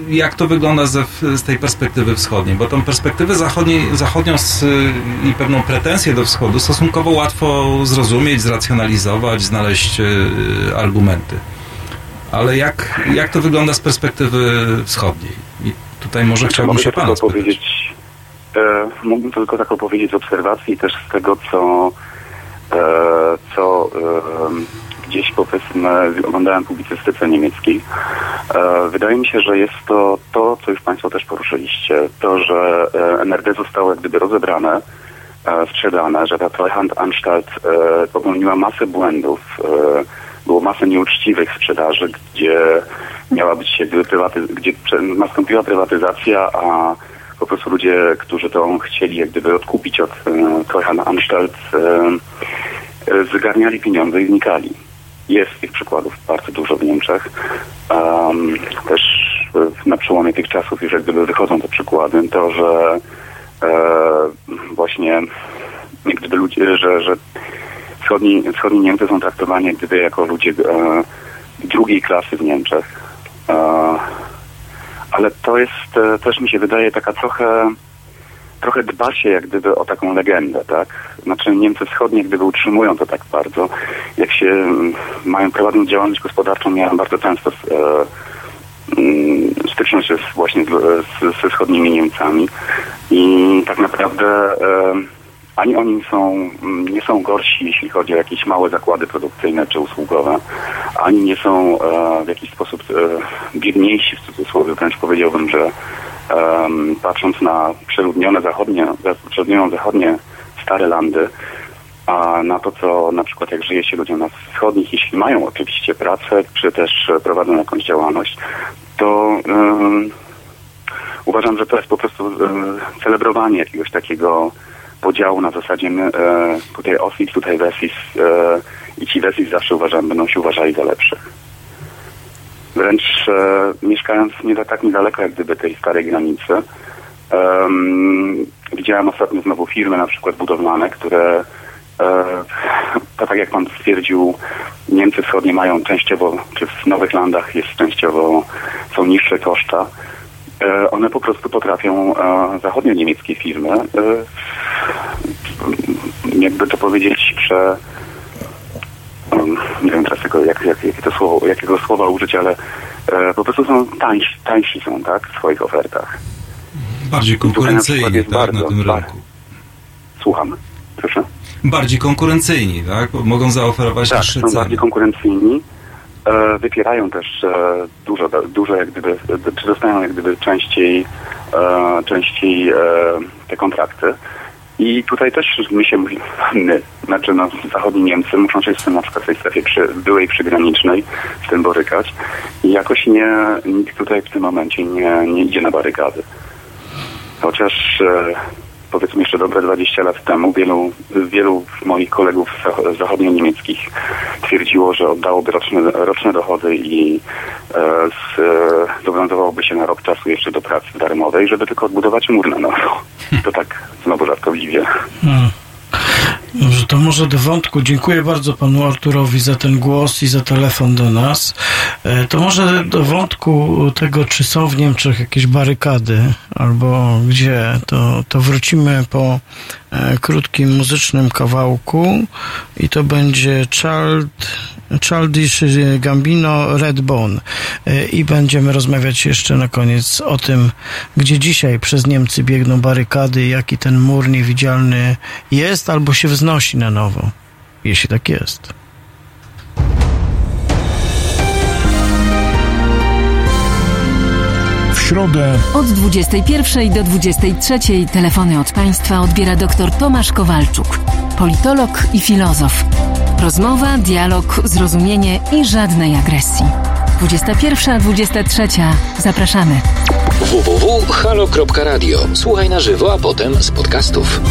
jak to wygląda ze, z tej perspektywy wschodniej, bo tą perspektywę zachodniej, zachodnią z, i pewną pretensję do wschodu stosunkowo łatwo zrozumieć, zracjonalizować, znaleźć argumenty. Ale jak, jak to wygląda z perspektywy wschodniej? I tutaj może chciałbym się spytać. powiedzieć, e, mógłbym tylko tak opowiedzieć z obserwacji też z tego, co, e, co e, gdzieś powiedzmy oglądałem w publicystyce niemieckiej. E, wydaje mi się, że jest to to, co już Państwo też poruszyliście, to, że e, NRD zostało jak gdyby rozebrane, e, sprzedane, że ta Treuhandanstalt popełniła masę błędów, było masę nieuczciwych sprzedaży, gdzie miała być jakby prywaty- gdzie nastąpiła prywatyzacja, a po prostu ludzie, którzy to chcieli jak gdyby odkupić od e, Treuhandanstalt, e, e, zgarniali pieniądze i znikali. Jest tych przykładów bardzo dużo w Niemczech. Um, też na przełomie tych czasów już jak gdyby wychodzą te przykłady, to, że e, właśnie jak gdyby ludzie, że, że wschodni, wschodni Niemcy są traktowani gdyby jako ludzie e, drugiej klasy w Niemczech. E, ale to jest e, też mi się wydaje taka trochę trochę dba się jak gdyby o taką legendę, tak? Znaczy Niemcy wschodnie gdyby utrzymują to tak bardzo. Jak się mm, mają prowadzić działalność gospodarczą, miałem bardzo często e, mm, styczność właśnie z, z, ze wschodnimi Niemcami i tak naprawdę e, ani oni są, mm, nie są gorsi, jeśli chodzi o jakieś małe zakłady produkcyjne czy usługowe, ani nie są e, w jakiś sposób e, biedniejsi w cudzysłowie, wręcz powiedziałbym, że em, patrząc na przeludnione zachodnie, przeludnioną zachodnie stare landy, a na to, co na przykład jak żyje się ludziom na wschodnich, jeśli mają oczywiście pracę, czy też e, prowadzą jakąś działalność, to uważam, że to jest po prostu e, celebrowanie jakiegoś takiego podziału na zasadzie my, e, tutaj Osis, tutaj Wesis e, i ci Wesis zawsze uważam, będą się uważali za lepszych. Wręcz e, mieszkając nie tak niedaleko jak gdyby tej starej granicy, em, widziałem ostatnio znowu firmy na przykład budowlane, które e, tak jak pan stwierdził, Niemcy wschodnie mają częściowo, czy w Nowych Landach jest częściowo, są niższe koszta. E, one po prostu potrafią e, zachodnio-niemieckie firmy, e, jakby to powiedzieć, prze, um, nie wiem teraz tego, jak, jak, jakie to słowo, jakiego słowa użyć, ale po prostu są tańsi, tańsi są, tak, w swoich ofertach. Bardziej konkurencyjni, tak, bardzo, na tym rynku. Słucham, proszę. Bardziej konkurencyjni, tak? Mogą zaoferować Tak, niższe są ceny. bardziej konkurencyjni. E, wypierają też e, dużo, dużo jak gdyby, czy dostają jak gdyby częściej, e, częściej te kontrakty. I tutaj też my się, my, znaczy no, zachodni Niemcy muszą się z tym na przykład w tej strefie przy, byłej przygranicznej z tym borykać i jakoś nie, nikt tutaj w tym momencie nie, nie idzie na barykady. Chociaż e, powiedzmy jeszcze dobre 20 lat temu wielu, wielu moich kolegów zach- zachodnio-niemieckich twierdziło, że oddałoby roczne, roczne dochody i e, z, e, zobowiązywałoby się na rok czasu jeszcze do pracy darmowej, żeby tylko odbudować mur na nowo. To tak znowu żartobliwie. Hmm. Dobrze, to może do wątku. Dziękuję bardzo panu Arturowi za ten głos i za telefon do nas. E, To może do wątku tego, czy są w Niemczech jakieś barykady, albo gdzie, to, to wrócimy po e, krótkim muzycznym kawałku i to będzie Child, Childish Gambino Redbone E, i będziemy rozmawiać jeszcze na koniec o tym, gdzie dzisiaj przez Niemcy biegną barykady, jaki ten mur niewidzialny jest albo się wznosi na nowo, jeśli tak jest. W środę Od 21 do 23 telefony od państwa odbiera dr Tomasz Kowalczuk, politolog i filozof. Rozmowa, dialog, zrozumienie i żadnej agresji. 21-23. Zapraszamy. www.halo.radio. Słuchaj na żywo, a potem z podcastów.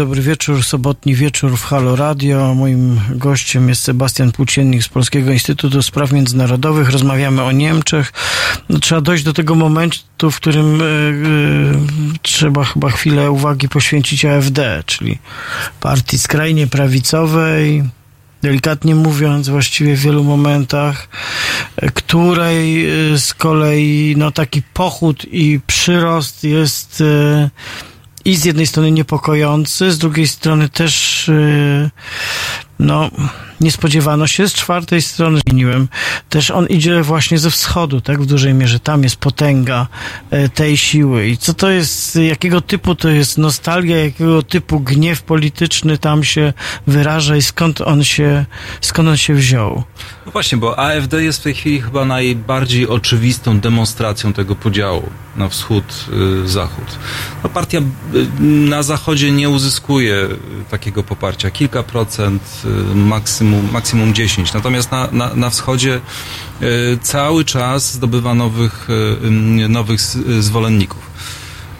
Dobry wieczór, sobotni wieczór w Halo Radio. Moim gościem jest Sebastian Płóciennik z Polskiego Instytutu Spraw Międzynarodowych. Rozmawiamy o Niemczech. No, trzeba dojść do tego momentu, w którym e, e, trzeba chyba chwilę uwagi poświęcić AfD, czyli partii skrajnie prawicowej, delikatnie mówiąc, właściwie w wielu momentach, e, której z kolei no, taki pochód i przyrost jest i z jednej strony niepokojący, z drugiej strony też e, no, nie spodziewano się, z czwartej strony zmieniłem, też on idzie właśnie ze wschodu, tak, w dużej mierze, tam jest potęga e, tej siły. I co to jest, jakiego typu to jest nostalgia, jakiego typu gniew polityczny tam się wyraża? I skąd on się, skąd on się wziął? No właśnie, bo AfD jest w tej chwili chyba najbardziej oczywistą demonstracją tego podziału na wschód, y. No partia y, na zachodzie nie uzyskuje takiego poparcia. Kilka procent, maksimum, maksimum 10. Natomiast na, na, na wschodzie y, cały czas zdobywa nowych, y, y, nowych y, zwolenników.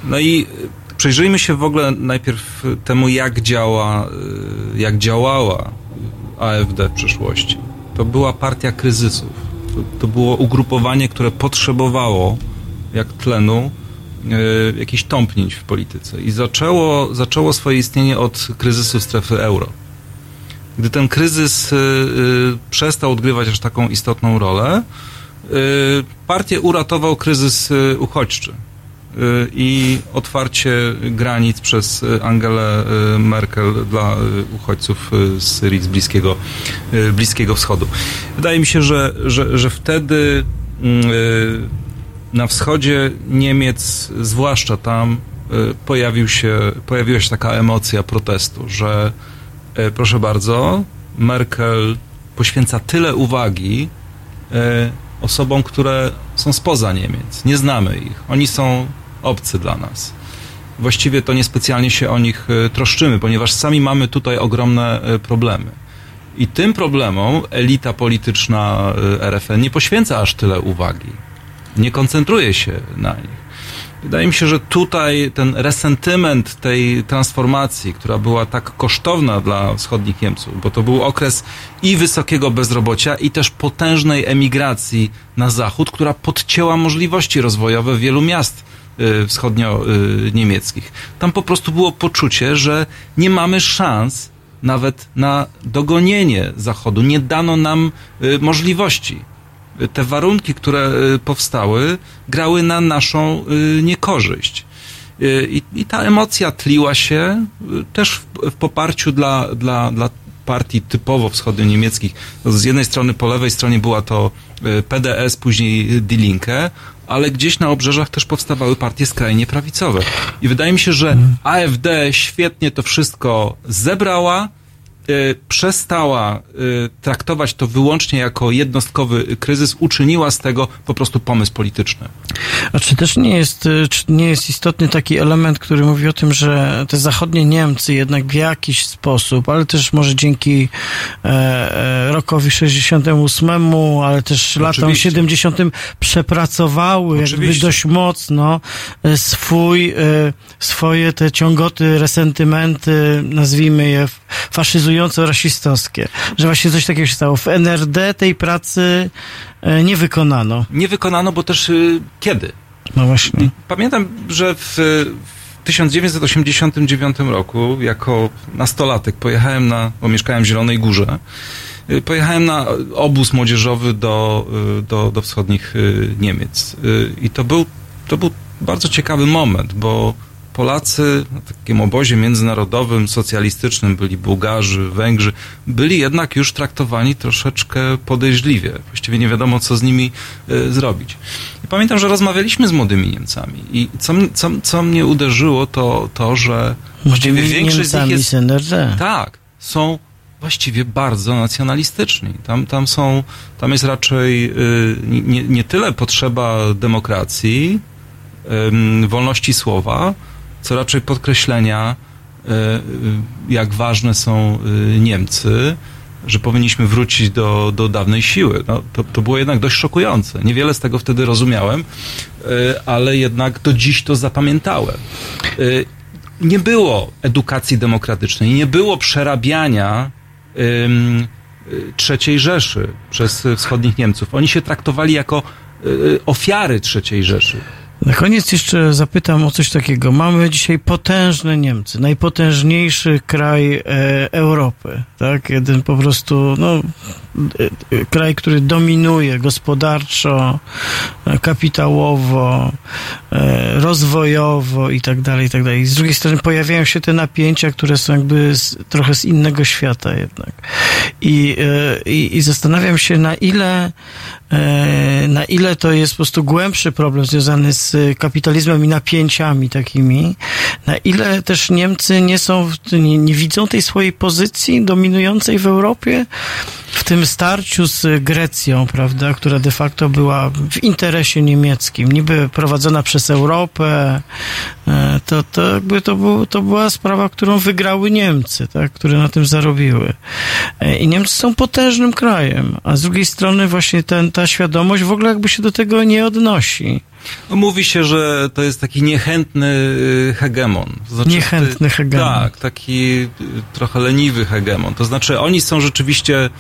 No i y, przyjrzyjmy się w ogóle najpierw temu, jak działa, y, jak działała AfD w przeszłości. To była partia kryzysów. To, to było ugrupowanie, które potrzebowało, jak tlenu, y, jakichś tąpnięć w polityce. I zaczęło, zaczęło swoje istnienie od kryzysu strefy euro. Gdy ten kryzys y, y, przestał odgrywać aż taką istotną rolę, y, partię uratował kryzys uchodźczy i otwarcie granic przez Angelę Merkel dla uchodźców z Syrii, z Bliskiego, Bliskiego Wschodu. Wydaje mi się, że, że, że wtedy na wschodzie Niemiec, zwłaszcza tam, pojawił się, pojawiła się taka emocja protestu, że proszę bardzo, Merkel poświęca tyle uwagi y, osobom, które są spoza Niemiec. Nie znamy ich. Oni są obcy dla nas. Właściwie to niespecjalnie się o nich y, troszczymy, ponieważ sami mamy tutaj ogromne problemy. I tym problemom elita polityczna RFN nie poświęca aż tyle uwagi. Nie koncentruje się na nich. Wydaje mi się, że tutaj ten resentyment tej transformacji, która była tak kosztowna dla wschodnich Niemców, bo to był okres i wysokiego bezrobocia, i też potężnej emigracji na zachód, która podcięła możliwości rozwojowe wielu miast y, wschodnio-niemieckich. Tam po prostu było poczucie, że nie mamy szans nawet na dogonienie Zachodu. Nie dano nam y, możliwości te warunki, które y, powstały, grały na naszą y, niekorzyść. Y, I, I ta emocja tliła się też w, w poparciu dla, dla, dla partii typowo wschodnio-niemieckich. Z jednej strony po lewej stronie była to PDS, później Die Linke, ale gdzieś na obrzeżach też powstawały partie skrajnie prawicowe. I wydaje mi się, że AfD świetnie to wszystko zebrała, przestała y, traktować to wyłącznie jako jednostkowy kryzys, uczyniła z tego po prostu pomysł polityczny. A czy też nie jest, y, czy nie jest istotny taki element, który mówi o tym, że te zachodnie Niemcy jednak w jakiś sposób, ale też może dzięki e, e, rokowi 68, ale też latom Oczywiście. 70 przepracowały jakby Oczywiście. dość mocno e, swój, e, swoje te ciągoty, resentymenty, nazwijmy je f- faszyzująco-rasistowskie. Że właśnie coś takiego się stało. W NRD tej pracy e, nie wykonano. Nie wykonano, bo też y, kiedy? No właśnie. Pamiętam, że w, w 1989 roku jako nastolatek pojechałem na, bo mieszkałem w Zielonej Górze, y, pojechałem na obóz młodzieżowy do, do, do wschodnich Niemiec. I to był, to był bardzo ciekawy moment, bo Polacy na takim obozie międzynarodowym, socjalistycznym, byli Bułgarzy, Węgrzy, byli jednak już traktowani troszeczkę podejrzliwie. Właściwie nie wiadomo, co z nimi y, zrobić. I pamiętam, że rozmawialiśmy z młodymi Niemcami i co, co, co mnie uderzyło, to to, że właściwie większość z nich Niemcami jest NRD. tak, są właściwie bardzo nacjonalistyczni. Tam, tam są, tam jest raczej y, nie, nie tyle potrzeba demokracji, ym, wolności słowa, co raczej podkreślenia, y, y, jak ważne są y, Niemcy, że powinniśmy wrócić do, do dawnej siły. No, to, to było jednak dość szokujące. Niewiele z tego wtedy rozumiałem, ale jednak do dziś to zapamiętałem. Nie było edukacji demokratycznej, nie było przerabiania trzeciej Rzeszy przez wschodnich Niemców. Oni się traktowali jako ofiary trzeciej Rzeszy. Na koniec jeszcze zapytam o coś takiego. Mamy dzisiaj potężne Niemcy, najpotężniejszy kraj e, Europy, tak? Jeden po prostu, no, e, e, kraj, który dominuje gospodarczo, e, kapitałowo, rozwojowo i tak dalej, i tak dalej. Z drugiej strony pojawiają się te napięcia, które są jakby z, trochę z innego świata jednak. I, e, i, i zastanawiam się, na ile e, na ile to jest po prostu głębszy problem związany z kapitalizmem i napięciami takimi, na ile też Niemcy nie są, nie, nie widzą tej swojej pozycji dominującej w Europie w tym starciu z Grecją, prawda, która de facto była w interesie niemieckim, niby prowadzona przez Europę, e, to, to jakby to, był, to była sprawa, którą wygrały Niemcy, tak, które na tym zarobiły. E, I Niemcy są potężnym krajem, a z drugiej strony właśnie ten, ta świadomość w ogóle jakby się do tego nie odnosi. No, mówi się, że to jest taki niechętny y, hegemon. Znaczy, Niechętny hegemon. Tak, taki y, trochę leniwy hegemon. To znaczy oni są rzeczywiście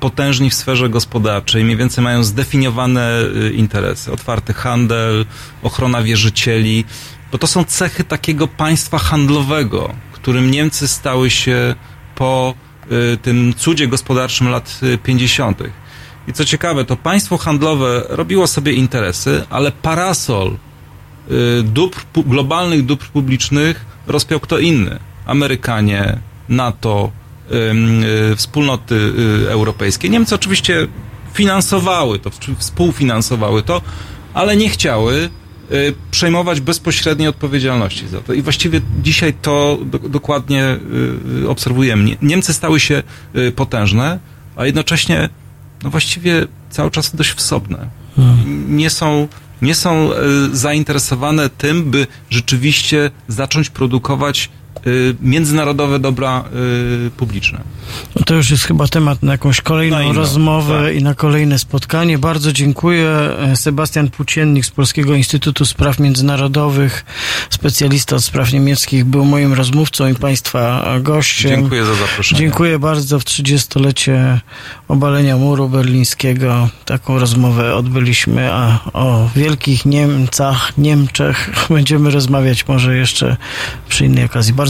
potężni w sferze gospodarczej, mniej więcej mają zdefiniowane y, interesy. Otwarty handel, ochrona wierzycieli, bo to są cechy takiego państwa handlowego, którym Niemcy stały się po y, tym cudzie gospodarczym lat y, 50. I co ciekawe, to państwo handlowe robiło sobie interesy, ale parasol y, dóbr, globalnych dóbr publicznych rozpiął kto inny. Amerykanie, NATO, y, wspólnoty y, europejskie. Niemcy oczywiście finansowały to, współfinansowały to, ale nie chciały y, przejmować bezpośredniej odpowiedzialności za to. I właściwie dzisiaj to do, dokładnie y, obserwujemy. Nie- Niemcy stały się y, potężne, a jednocześnie no właściwie cały czas dość wsobne. Nie są, nie są y, zainteresowane tym, by rzeczywiście zacząć produkować y, międzynarodowe dobra y, publiczne. No to już jest chyba temat na jakąś kolejną rozmowę tak. i na kolejne spotkanie. Bardzo dziękuję. E, Sebastian Płóciennik z Polskiego Instytutu Spraw Międzynarodowych, specjalista od spraw niemieckich, był moim rozmówcą i Państwa gościem. Dziękuję za zaproszenie. Dziękuję bardzo. W 30-lecie obalenia muru berlińskiego taką rozmowę odbyliśmy, a o wielkich Niemcach, Niemczech będziemy rozmawiać może jeszcze przy innej okazji. Bardzo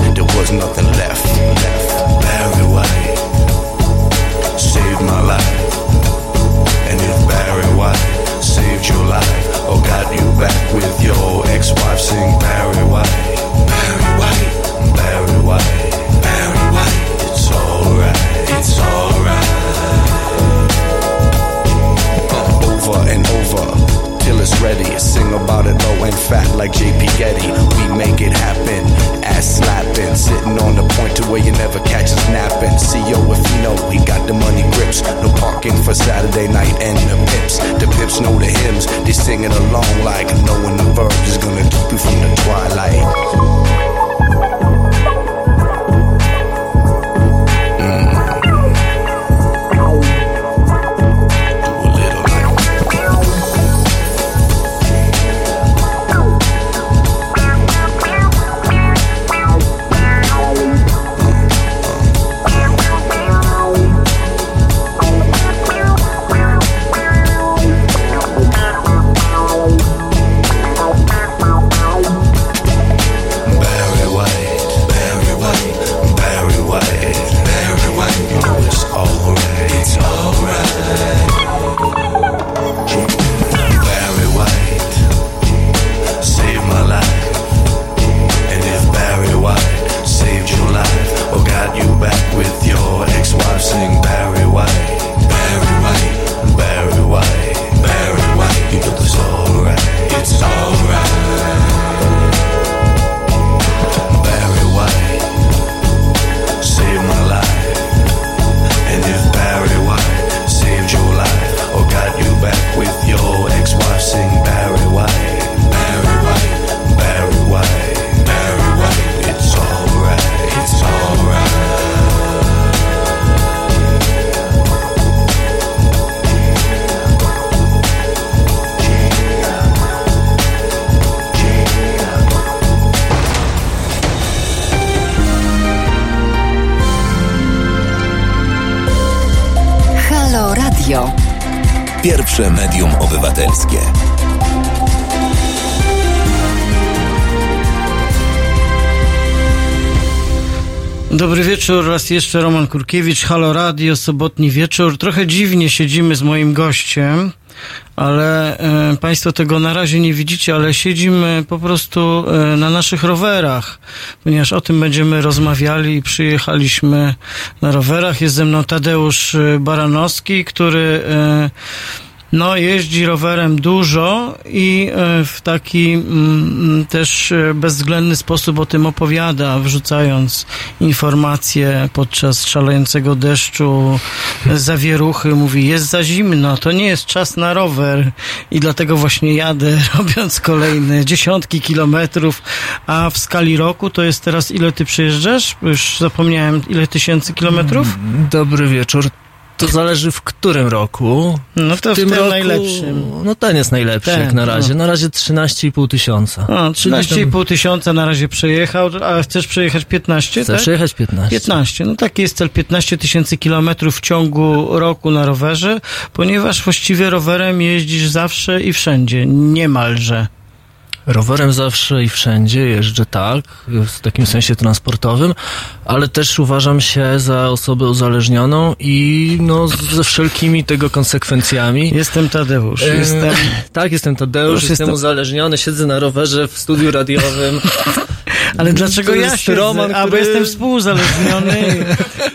There was nothing left. Pierwsze medium obywatelskie. Dobry wieczór, raz jeszcze Roman Kurkiewicz, Halo Radio, sobotni wieczór. Trochę dziwnie siedzimy z moim gościem, ale e, Państwo tego na razie nie widzicie, ale siedzimy po prostu e, na naszych rowerach, ponieważ o tym będziemy rozmawiali i przyjechaliśmy na rowerach. Jest ze mną Tadeusz e, Baranowski, który no, jeździ rowerem dużo i e, w taki mm, też e, bezwzględny sposób o tym opowiada, wrzucając informacje podczas szalejącego deszczu, zawieruchy. Mówi, jest za zimno, to nie jest czas na rower i dlatego właśnie jadę, robiąc kolejne dziesiątki kilometrów, a w skali roku to jest teraz ile ty przejeżdżasz? Już zapomniałem, ile tysięcy kilometrów? Dobry wieczór. To zależy w którym roku. No to w tym roku, najlepszym. No ten jest najlepszy Ten, jak na razie. no. Na razie 13,5 tysiąca. A, Czyli tam 13,5 tysiąca na razie przejechał, a chcesz przejechać 15, Chcę tak? przejechać 15. 15. No taki jest cel 15 tysięcy kilometrów w ciągu roku na rowerze, ponieważ właściwie rowerem jeździsz zawsze i wszędzie, niemalże. Rowerem zawsze i wszędzie jeżdżę tak, w takim sensie transportowym, ale też uważam się za osobę uzależnioną i no ze wszelkimi tego konsekwencjami. Jestem Tadeusz, jestem... Tak, jestem Tadeusz, jestem jestem- uzależniony, siedzę na rowerze w studiu radiowym. Ale dlaczego ja siedzę? Roman, A, bo który- jestem współuzależniony.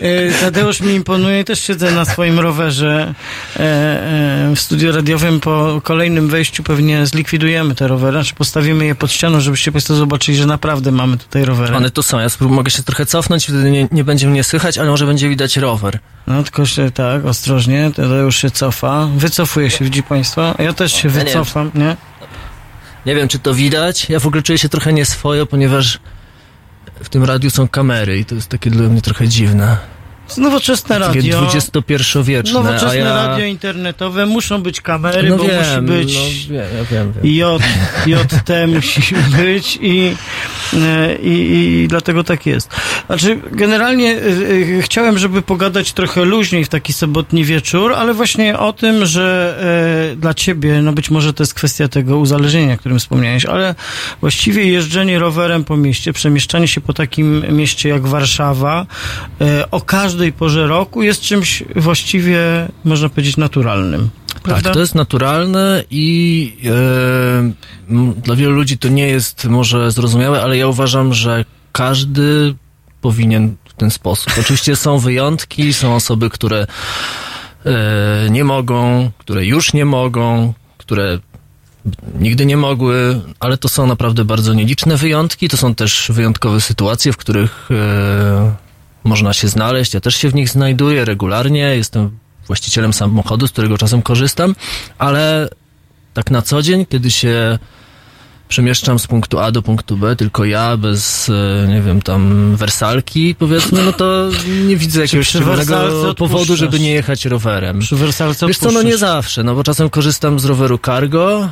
E, Tadeusz mi imponuje, też siedzę na swoim rowerze e, e, w studiu radiowym. Po kolejnym wejściu pewnie zlikwidujemy te rowery, znaczy postawimy je pod ścianą, żebyście Państwo zobaczyli, że naprawdę mamy tutaj rowery. One tu są, ja sprób- mogę się trochę cofnąć, wtedy nie, nie będzie mnie słychać, ale może będzie widać rower. No tylko się tak, ostrożnie, już się cofa. Wycofuje się, widzi Państwo? Ja też się wycofam, nie? Nie wiem, czy to widać. Ja w ogóle czuję się trochę nieswojo, ponieważ w tym radiu są kamery i to jest takie dla mnie trochę dziwne. Nowoczesne radio. XXI-wieczne, Nowoczesne ja... radio internetowe muszą być kamery, no bo wiem, musi być no wiem, ja wiem, wiem. J, JT musi być i, e, i, i dlatego tak jest. Znaczy, generalnie y, chciałem, żeby pogadać trochę luźniej w taki sobotni wieczór, ale właśnie o tym, że y, dla ciebie, no być może to jest kwestia tego uzależnienia, o którym wspomniałeś, ale właściwie jeżdżenie rowerem po mieście, przemieszczanie się po takim mieście jak Warszawa y, o każdej porze roku jest czymś właściwie, można powiedzieć, naturalnym. Prawda? Tak, to jest naturalne i e, dla wielu ludzi to nie jest może zrozumiałe, ale ja uważam, że każdy powinien w ten sposób. Oczywiście są wyjątki, są osoby, które e, nie mogą, które już nie mogą, które nigdy nie mogły, ale to są naprawdę bardzo nieliczne wyjątki. To są też wyjątkowe sytuacje, w których e, można się znaleźć. Ja też się w nich znajduję regularnie. Jestem właścicielem samochodu, z którego czasem korzystam, ale tak na co dzień, kiedy się przemieszczam z punktu A do punktu B, tylko ja, bez, e, nie wiem, tam wersalki, powiedzmy, no to nie widzę jakiegoś szczególnego powodu, żeby nie jechać rowerem. Przy wersalce Wiesz co, no nie zawsze, no bo czasem korzystam z roweru cargo,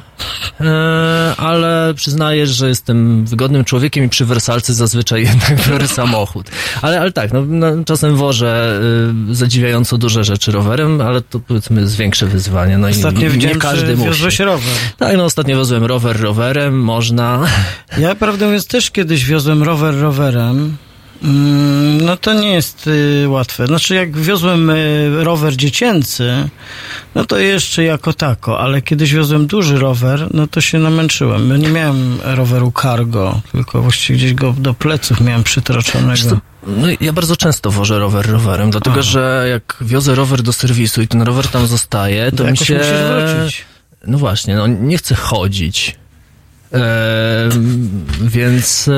ale przyznaję, że jestem wygodnym człowiekiem i przy wersalce zazwyczaj jednak biorę samochód. Ale, ale tak, no, no czasem wożę y, zadziwiająco duże rzeczy rowerem, ale to powiedzmy jest większe wyzwanie. No Ostatnio i nie widziałem, każdy że musi. wiozłeś rower. Tak, no ostatnio wiozłem rower rowerem, można. Ja prawdę mówiąc też kiedyś wiozłem rower rowerem. Mm, No to nie jest y, łatwe. Znaczy jak wiozłem y, rower dziecięcy, no to jeszcze jako tako, ale kiedyś wiozłem duży rower, no to się namęczyłem. Ja nie miałem roweru cargo, tylko właściwie gdzieś go do pleców miałem przytroczonego. No ja bardzo często wożę rower rowerem, dlatego Aha. że jak wiozę rower do serwisu i ten rower tam zostaje, to, To mi się... No właśnie, no nie chcę chodzić. Więc...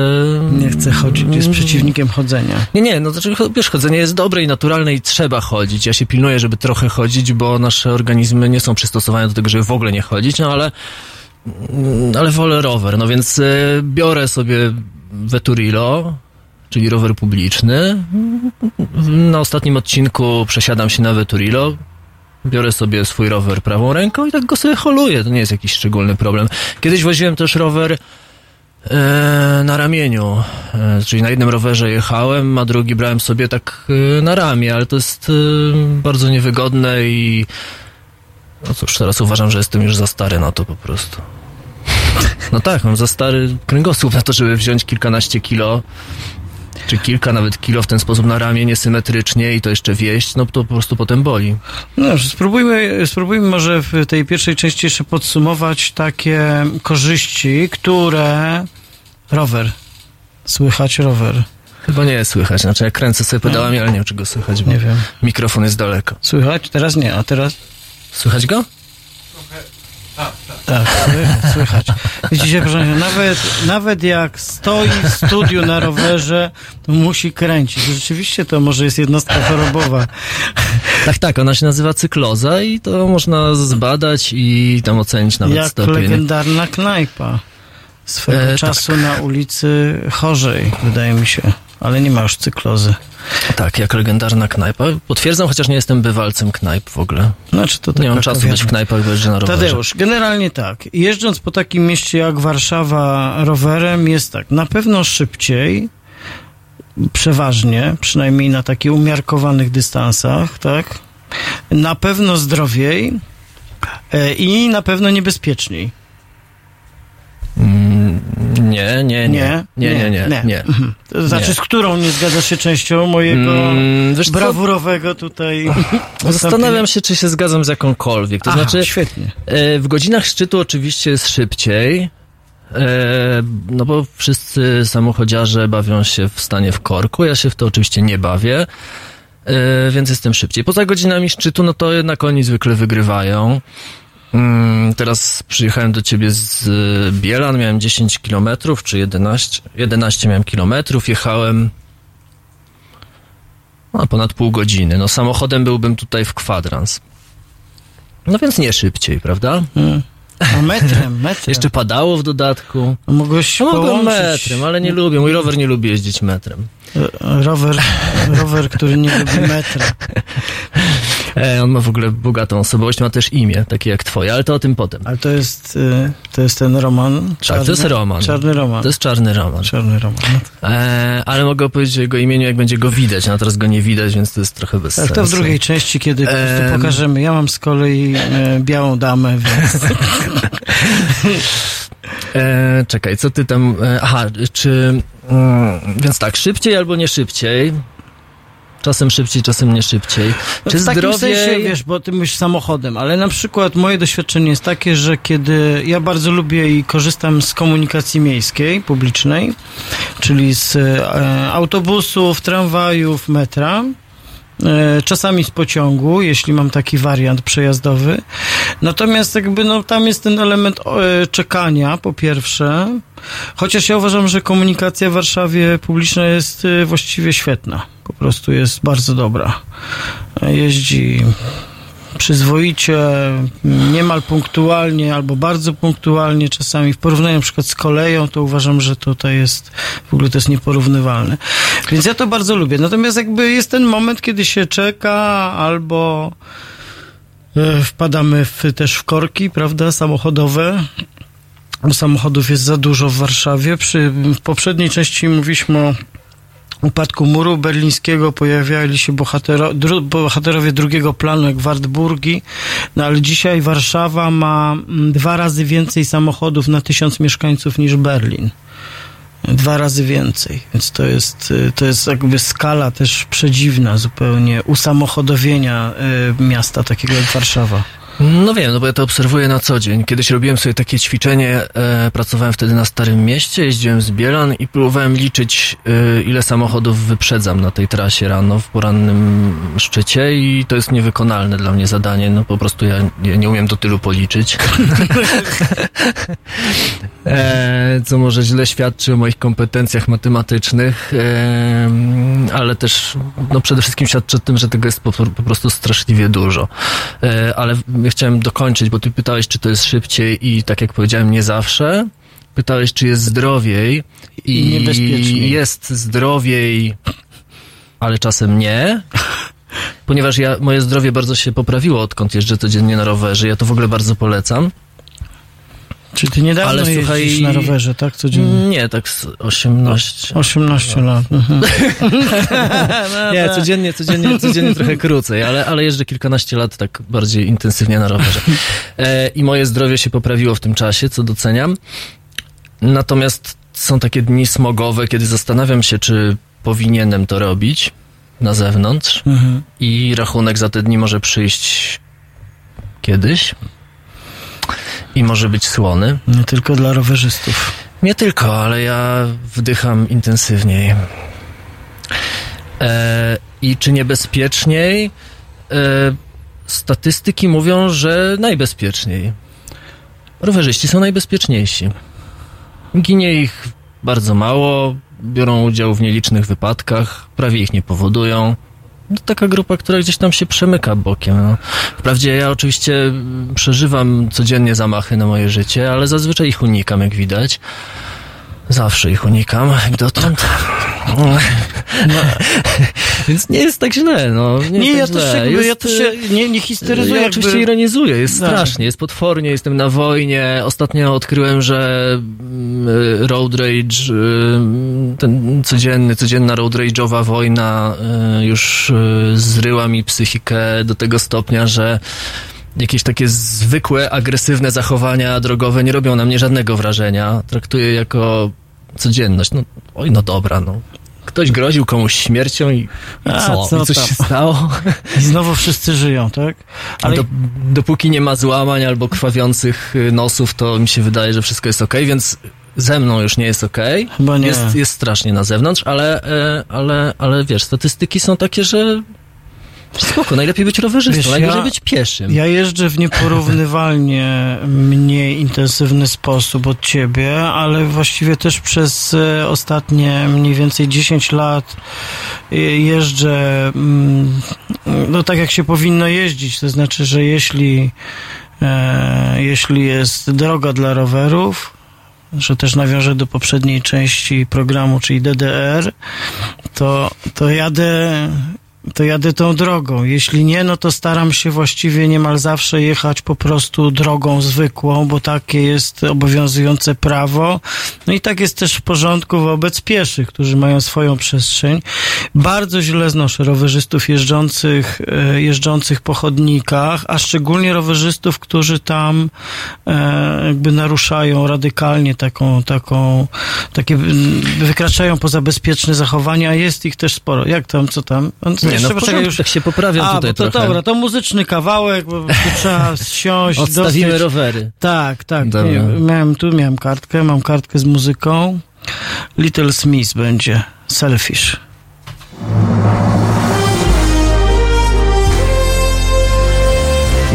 Nie chcę chodzić, jest przeciwnikiem chodzenia. Nie, nie, no to znaczy, wiesz, chodzenie jest dobre i naturalne i trzeba chodzić. Ja się pilnuję, żeby trochę chodzić, bo nasze organizmy nie są przystosowane do tego, żeby w ogóle nie chodzić, no ale, mm, ale wolę rower. No więc e, biorę sobie Veturilo, czyli rower publiczny. Na ostatnim odcinku przesiadam się na Veturilo. Biorę sobie swój rower prawą ręką i tak go sobie holuję. To nie jest jakiś szczególny problem. Kiedyś woziłem też rower E, na ramieniu. E, czyli na jednym rowerze jechałem, a drugi brałem sobie tak e, na ramię, ale to jest bardzo niewygodne i no cóż, teraz uważam, że jestem już za stary na to po prostu. No tak, mam za stary kręgosłup na to, żeby wziąć kilkanaście kilo, czy kilka nawet kilo w ten sposób na ramię, niesymetrycznie i to jeszcze wieść, no to po prostu potem boli. No spróbujmy, spróbujmy może w tej pierwszej części jeszcze podsumować takie korzyści, które rower, słychać rower. Chyba nie słychać, znaczy ja kręcę sobie pedałami, ale nie wiem, czy go słychać, bo Nie wiem. mikrofon jest daleko. Słychać? Teraz nie, a teraz Słychać go? Tak, słychać. słychać. Widzicie, proszę nawet, nawet jak stoi w studiu na rowerze, to musi kręcić. Rzeczywiście to może jest jednostka chorobowa. Tak, tak, ona się nazywa cykloza i to można zbadać i tam ocenić nawet jak stopień. legendarna knajpa swego E, czasu na ulicy Chorzej, wydaje mi się. Ale nie ma już cyklozy. Tak, jak legendarna knajpa. Potwierdzam, chociaż nie jestem bywalcem knajp w ogóle. Znaczy to Nie mam czasu kawiarnia. być w knajpach, bo jeżdżę na rowerze. Tadeusz, generalnie tak. Jeżdżąc po takim mieście jak Warszawa rowerem jest tak, na pewno szybciej, przeważnie, przynajmniej na takich umiarkowanych dystansach, tak? Na pewno zdrowiej e, i na pewno niebezpieczniej. Mm, Nie, nie, nie. Nie, nie, nie. nie. Mhm. To znaczy, z którą nie zgadzasz się częścią mojego Mm, brawurowego tutaj Zastanawiam się, czy się zgadzam z jakąkolwiek. To znaczy, świetnie. e, w godzinach szczytu oczywiście jest szybciej, e, no bo wszyscy samochodziarze bawią się w stanie w korku. Ja się w to oczywiście nie bawię, e, więc jestem szybciej. Poza godzinami szczytu, no to jednak oni zwykle wygrywają. Mm, Teraz przyjechałem do ciebie z e, Bielan, miałem 10 kilometrów, czy 11, 11 miałem kilometrów, jechałem no, ponad pół godziny. No samochodem byłbym tutaj w kwadrans. No więc nie szybciej, prawda? Mm. A metrem, metrem. Jeszcze padało w dodatku. Mogłeś No mogłem metrem, ale nie lubię. Mój rower nie lubi jeździć metrem. rower, rower, który nie lubi metra. E, on ma w ogóle bogatą osobowość, ma też imię, takie jak twoje, ale to o tym potem. Ale to jest, y, to jest ten roman czarny? Tak, to jest roman. Czarny roman. To jest czarny roman. Czarny roman. No E, ale mogę opowiedzieć o jego imieniu, jak będzie go widać, no teraz go nie widać, więc to jest trochę bez Tak, sensu. to w drugiej części, kiedy po prostu pokażemy. Ja mam z kolei e, białą damę, więc... E, czekaj, co ty tam... E, aha, czy... Mm, więc tak, szybciej albo nie szybciej? Czasem szybciej, czasem nie szybciej. No Czy w takim zdrowiej... sensie, wiesz, bo ty mówisz samochodem, ale na przykład moje doświadczenie jest takie, że kiedy ja bardzo lubię i korzystam z komunikacji miejskiej, publicznej, czyli z e, autobusów, tramwajów, metra, e, czasami z pociągu, jeśli mam taki wariant przejazdowy. Natomiast jakby no, tam jest ten element e, czekania, po pierwsze, chociaż ja uważam, że komunikacja w Warszawie publiczna jest e, właściwie świetna. Po prostu jest bardzo dobra. Jeździ przyzwoicie, niemal punktualnie albo bardzo punktualnie czasami. W porównaniu na przykład z koleją, to uważam, że tutaj jest, w ogóle to jest nieporównywalne. Więc ja to bardzo lubię. Natomiast jakby jest ten moment, kiedy się czeka albo e, wpadamy w, też w korki, prawda, samochodowe. Samochodów jest za dużo w Warszawie. Przy poprzedniej części mówiliśmy o upadku muru berlińskiego pojawiali się bohatero, dru, bohaterowie drugiego planu, jak Wartburgi, no ale dzisiaj Warszawa ma mm, dwa razy więcej samochodów na tysiąc mieszkańców niż Berlin. Dwa razy więcej, więc to jest, y, to jest jakby skala też przedziwna zupełnie usamochodowienia y, miasta takiego jak Warszawa. No wiem, no bo ja to obserwuję na co dzień. Kiedyś robiłem sobie takie ćwiczenie, e, pracowałem wtedy na Starym Mieście, jeździłem z Bielan i próbowałem liczyć, e, ile samochodów wyprzedzam na tej trasie rano w porannym szczycie i to jest niewykonalne dla mnie zadanie, no po prostu ja, ja nie umiem do tylu policzyć. e, co może źle świadczy o moich kompetencjach matematycznych, e, ale też no przede wszystkim świadczy o tym, że tego jest po, po prostu straszliwie dużo. E, ale ja chciałem dokończyć, bo ty pytałeś, czy to jest szybciej i tak jak powiedziałem, nie zawsze. Pytałeś, czy jest zdrowiej I niebezpieczniej. jest zdrowiej, ale czasem nie. Ponieważ ja, moje zdrowie bardzo się poprawiło, odkąd jeżdżę codziennie na rowerze. Ja to w ogóle bardzo polecam. Czy ty niedawno Ale jeździsz słuchaj- na rowerze, tak? Codziennie? Nie, tak z 18. 18 lat. Mhm. Nie, codziennie, codziennie, codziennie trochę krócej, ale, ale jeżdżę kilkanaście lat tak bardziej intensywnie na rowerze. E, I moje zdrowie się poprawiło w tym czasie, co doceniam. Natomiast są takie dni smogowe, kiedy zastanawiam się, czy powinienem to robić na zewnątrz Mhm. i rachunek za te dni może przyjść kiedyś i może być słony. Nie tylko dla rowerzystów. Nie tylko, ale ja wdycham intensywniej. E, I czy niebezpieczniej? E, statystyki mówią, że najbezpieczniej. Rowerzyści są najbezpieczniejsi. Ginie ich bardzo mało, biorą udział w nielicznych wypadkach, prawie ich nie powodują. To taka grupa, która gdzieś tam się przemyka bokiem. No. Wprawdzie ja oczywiście przeżywam codziennie zamachy na moje życie, ale zazwyczaj ich unikam, jak widać. Zawsze ich unikam, jak dotąd. No. Więc nie jest tak źle, no. Nie, Nie, jest ja tak też źle. jakby, ja Jest, to się nie, nie histeryzuję. ja jakby- oczywiście ironizuję, jest Tak. strasznie, jest potwornie, jestem na wojnie. Ostatnio odkryłem, że mm, road rage, y, ten codzienny, codzienna road rage'owa wojna y, już y, zryła mi psychikę do tego stopnia, że jakieś takie zwykłe, agresywne zachowania drogowe nie robią na mnie żadnego wrażenia. Traktuję jako codzienność. No, oj, no dobra, no. Ktoś groził komuś śmiercią i, i A, co? co I coś tam? się stało? I znowu wszyscy żyją, tak? Ale Do, dopóki nie ma złamań albo krwawiących y, nosów, to mi się wydaje, że wszystko jest ok, więc ze mną już nie jest ok. Chyba nie. Jest, jest strasznie na zewnątrz, ale, e, ale, ale wiesz, statystyki są takie, że spoko, najlepiej być rowerzystą, Wiesz, najgorzej ja- być pieszym. Ja jeżdżę w nieporównywalnie mniej intensywny sposób od ciebie, ale właściwie też przez e, ostatnie mniej więcej 10 lat e, jeżdżę mm, no tak jak się powinno jeździć. To znaczy, że jeśli, e, jeśli jest droga dla rowerów, że też nawiążę do poprzedniej części programu, czyli DDR, to, to jadę to jadę tą drogą. Jeśli nie, no to staram się właściwie niemal zawsze jechać po prostu drogą zwykłą, bo takie jest obowiązujące prawo. No i tak jest też w porządku wobec pieszych, którzy mają swoją przestrzeń. Bardzo źle znoszę rowerzystów jeżdżących, e, jeżdżących po chodnikach, a szczególnie rowerzystów, którzy tam e, jakby naruszają radykalnie taką, taką, takie, mm, wykraczają poza bezpieczne zachowania, jest ich też sporo. Jak tam, co tam? On- Nie, jeszcze no w poczekaj, porządku, tak się poprawiam a, tutaj bo to trochę. dobra, to muzyczny kawałek, bo trzeba siąść, Odstawimy dostać- rowery. Tak, tak. Dobra. Miałem, tu miałem kartkę, mam kartkę z muzyką. Little Smith będzie. Selfish.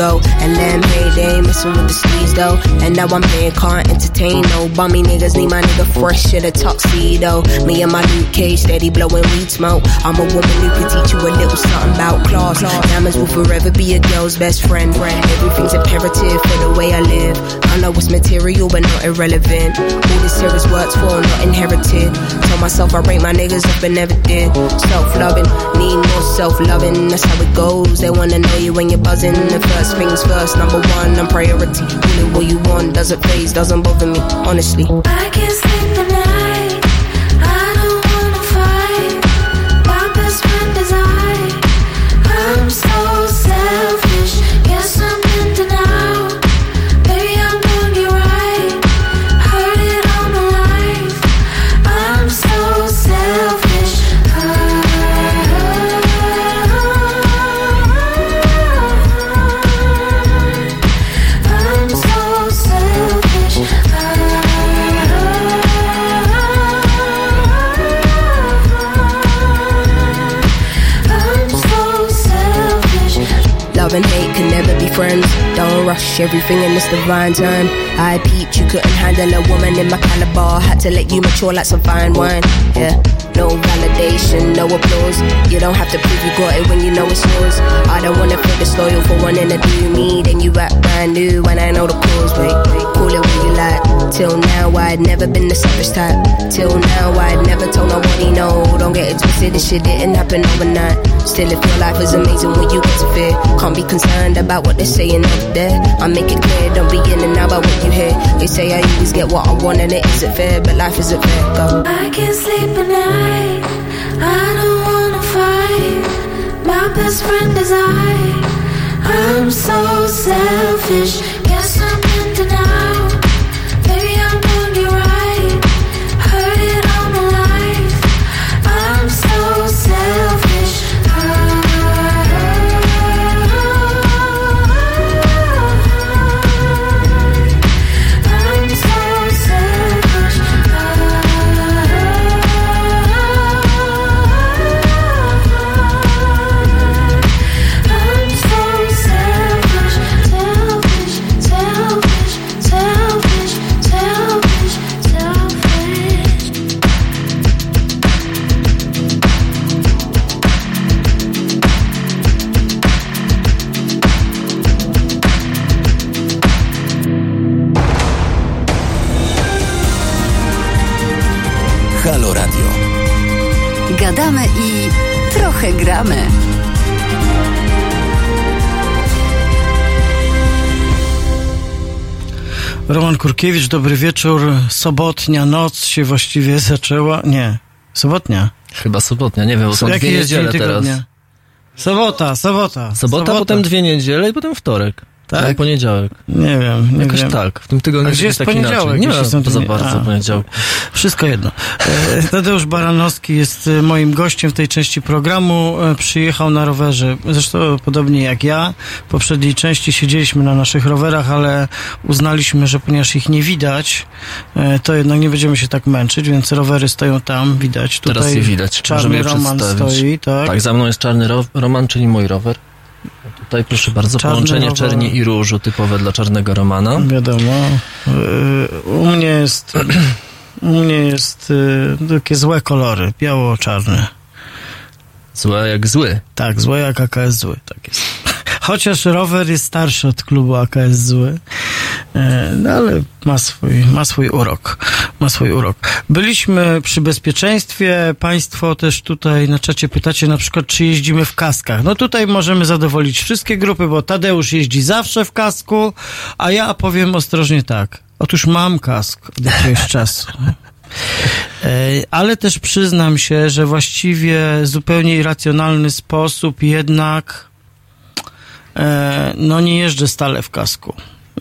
go. And let me messing with the sleeves though. And now I'm paying, can't entertain no bummy niggas. Need my nigga fresh in a tuxedo. Me and my Luke Cage steady blowing weed smoke. I'm a woman who can teach you a little something about class. Diamonds will forever be a girl's best friend. Everything's imperative for the way I live. I know it's material but not irrelevant. All this here is worked for, not inherited. Told myself I rate my niggas up and never did. Self loving, need more self loving. That's how it goes. They wanna know you when you're buzzing. The first things first, number one, I'm priority. Really what you want doesn't phase, doesn't bother me, honestly. I can't sleep at night. Everything in this divine time. I peeped, you couldn't handle a woman in my caliber. Had to let you mature like some fine wine. Yeah, no validation, no applause. You don't have to prove you got it when you know it's yours. I don't wanna feel disloyal for wanting to do me. Then you act brand new when I know the cause. Wait, wait, call it what you like. Till now, I'd never been the selfish type. Till now, I'd never told nobody no. Don't get it twisted, this shit didn't happen overnight. Still, if your life is amazing when you get to fear, can't be concerned about what they're saying over there. I make it clear, don't be in and out about what you hear. They say I always get what I want and it isn't fair, but life isn't fair. Go. I can't sleep at night. I don't wanna fight. My best friend is I. I'm so selfish. Gramy. Roman Kurkiewicz, dobry wieczór. Sobotnia noc się właściwie zaczęła. Nie, sobotnia. Chyba sobotnia, nie wiem, bo są Jaki dwie niedziele teraz. tygodnia? Sobota, sobota. Sobota, potem dwie niedziele i potem wtorek. Tak? Tak? poniedziałek. Nie wiem, nie Jakoś wiem. tak. W tym tygodniu A gdzie jest tak poniedziałek, inaczej. Nie ma to za bardzo A. poniedziałku. Wszystko jedno. E, Tadeusz Baranowski jest e, moim gościem w tej części programu. E, Przyjechał na rowerze, zresztą podobnie jak ja. W poprzedniej części siedzieliśmy na naszych rowerach, ale uznaliśmy, że ponieważ ich nie widać, to jednak nie będziemy się tak męczyć, więc rowery stoją tam, widać. Tutaj Teraz je widać. Czarny Roman stoi, tak. Tak, za mną jest czarny ro- Roman, czyli mój rower. Tutaj proszę bardzo, Czarny połączenie rower. czerni i różu typowe dla czarnego Romana. Wiadomo. E, U mnie jest, u mnie jest e, takie złe kolory, biało-czarne. Złe jak zły. Tak, złe jak AKS zły, tak jest. Chociaż rower jest starszy od klubu AKS zły, e, no ale ma swój, ma swój urok. Ma swój urok. Byliśmy przy bezpieczeństwie. Państwo też tutaj na czacie pytacie na przykład, czy jeździmy w kaskach. No tutaj możemy zadowolić wszystkie grupy, bo Tadeusz jeździ zawsze w kasku, a ja powiem ostrożnie tak. Otóż mam kask od jakiegoś czasu. E, Ale też przyznam się, że właściwie zupełnie irracjonalny sposób jednak no nie jeżdżę stale w kasku.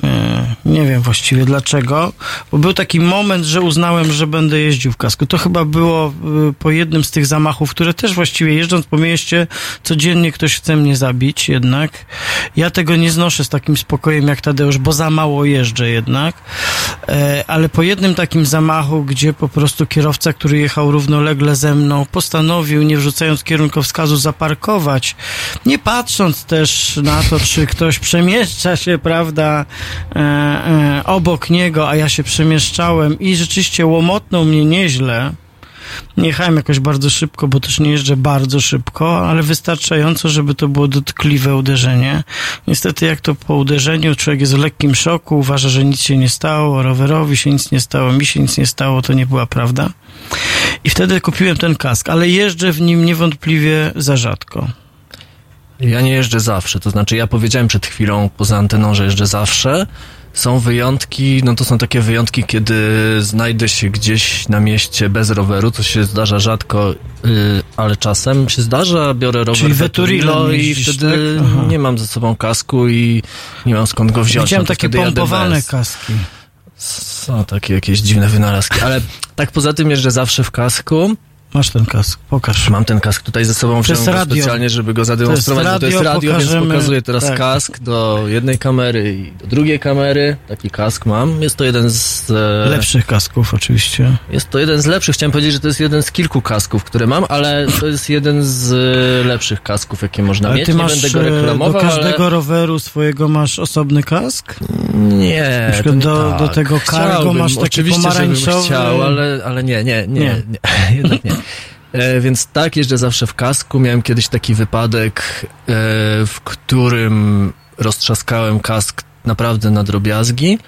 E, Nie wiem właściwie dlaczego, bo był taki moment, że uznałem, że będę jeździł w kasku. To chyba było y, po jednym z tych zamachów, które też właściwie jeżdżąc po mieście, codziennie ktoś chce mnie zabić jednak. Ja tego nie znoszę z takim spokojem jak Tadeusz, bo za mało jeżdżę jednak. E, Ale po jednym takim zamachu, gdzie po prostu kierowca, który jechał równolegle ze mną, postanowił, nie wrzucając kierunkowskazu, zaparkować, nie patrząc też na to, czy ktoś przemieszcza się, prawda, e, e, obok niego, a ja się przemieszczałem i rzeczywiście łomotnął mnie nieźle. Nie jechałem jakoś bardzo szybko, bo też nie jeżdżę bardzo szybko, ale wystarczająco, żeby to było dotkliwe uderzenie. Niestety, jak to po uderzeniu, człowiek jest w lekkim szoku, uważa, że nic się nie stało, rowerowi się nic nie stało, mi się nic nie stało, to nie była prawda. I wtedy kupiłem ten kask, ale jeżdżę w nim niewątpliwie za rzadko. Ja nie jeżdżę zawsze, to znaczy ja powiedziałem przed chwilą poza anteną, że jeżdżę zawsze. Są wyjątki, no to są takie wyjątki, kiedy znajdę się gdzieś na mieście bez roweru, co się zdarza rzadko, yy, ale czasem się zdarza, biorę rower Czyli Veturilo i wtedy tak? Nie mam ze sobą kasku i nie mam skąd go wziąć. Widziałem no takie pompowane kaski. Są takie jakieś dziwne wynalazki, ale tak poza tym jeżdżę zawsze w kasku. Masz ten kask, pokaż. Mam ten kask tutaj ze sobą, wziąłem go radio. specjalnie, żeby go zademonstrować, To jest bo to jest radio, radio, więc pokażemy- pokazuję teraz tak. kask do jednej kamery i do drugiej kamery. Taki kask mam. Jest to jeden z... E, Lepszych kasków oczywiście. Jest to jeden z lepszych. Chciałem powiedzieć, że to jest jeden z kilku kasków, które mam, ale to jest jeden z e, lepszych kasków, jakie można Ale mieć. ty Nie masz będę go e, do reklamował, każdego ale... roweru swojego masz osobny kask? Nie, Na przykład nie do, tak. do tego cargo Chciałbym, masz taki pomarańczowy. chciał, ale, ale nie, nie, nie, Nie. nie. jednak nie. E, więc tak, jeżdżę zawsze w kasku. Miałem kiedyś taki wypadek, e, w którym roztrzaskałem kask naprawdę na drobiazgi.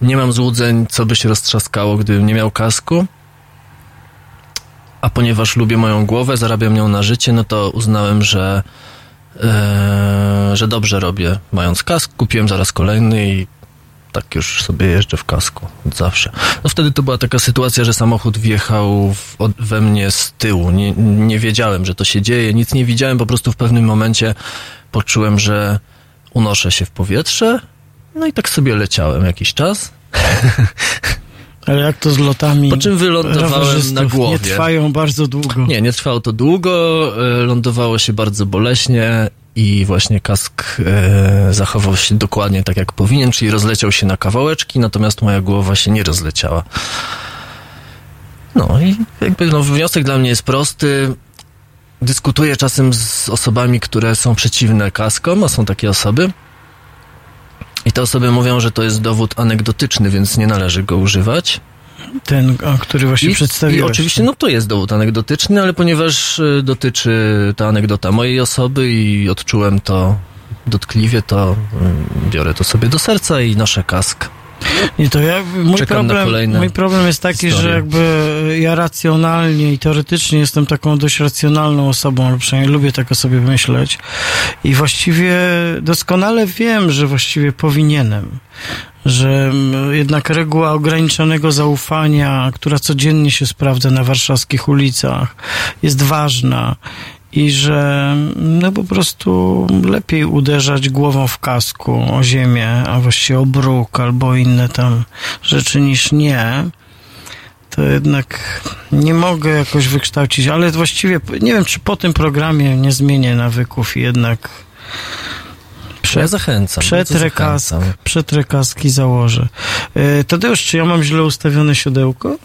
Nie mam złudzeń, co by się roztrzaskało, gdybym nie miał kasku. A ponieważ lubię moją głowę, zarabiam nią na życie, no to uznałem, że, e, że dobrze robię mając kask. Kupiłem zaraz kolejny i tak już sobie jeżdżę w kasku od zawsze. No wtedy to była taka sytuacja, że samochód wjechał w, od, we mnie z tyłu. Nie, nie wiedziałem, że to się dzieje, nic nie widziałem, po prostu w pewnym momencie poczułem, że unoszę się w powietrze. No i tak sobie leciałem jakiś czas. Ale jak to z lotami Po czym wylądowałem na głowie. Nie trwają bardzo długo. Nie, nie trwało to długo, e, lądowało się bardzo boleśnie i właśnie kask e, zachował się dokładnie tak jak powinien, czyli rozleciał się na kawałeczki, natomiast moja głowa się nie rozleciała. No i jakby no, wniosek dla mnie jest prosty. Dyskutuję czasem z osobami, które są przeciwne kaskom, a są takie osoby. I te osoby mówią, że to jest dowód anegdotyczny, więc nie należy go używać. Ten, o, który właśnie I, przedstawiłeś. I oczywiście, no to jest dowód anegdotyczny, ale ponieważ y, dotyczy ta anegdota mojej osoby i odczułem to dotkliwie, to y, biorę to sobie do serca i noszę kask. Nie, to ja, mój, Czekam problem, mój problem jest taki, historie. że jakby ja racjonalnie i teoretycznie jestem taką dość racjonalną osobą, przynajmniej lubię tak o sobie myśleć i właściwie doskonale wiem, że właściwie powinienem że jednak reguła ograniczonego zaufania, która codziennie się sprawdza na warszawskich ulicach, jest ważna i że no po prostu lepiej uderzać głową w kasku o ziemię, a właściwie o bruk albo inne tam rzeczy niż nie, to jednak nie mogę jakoś wykształcić, ale właściwie nie wiem, czy po tym programie nie zmienię nawyków i jednak Ja zachęcam. przetrę, kask, przetrę kaski założę. E, Tadeusz, czy ja mam źle ustawione siodełko?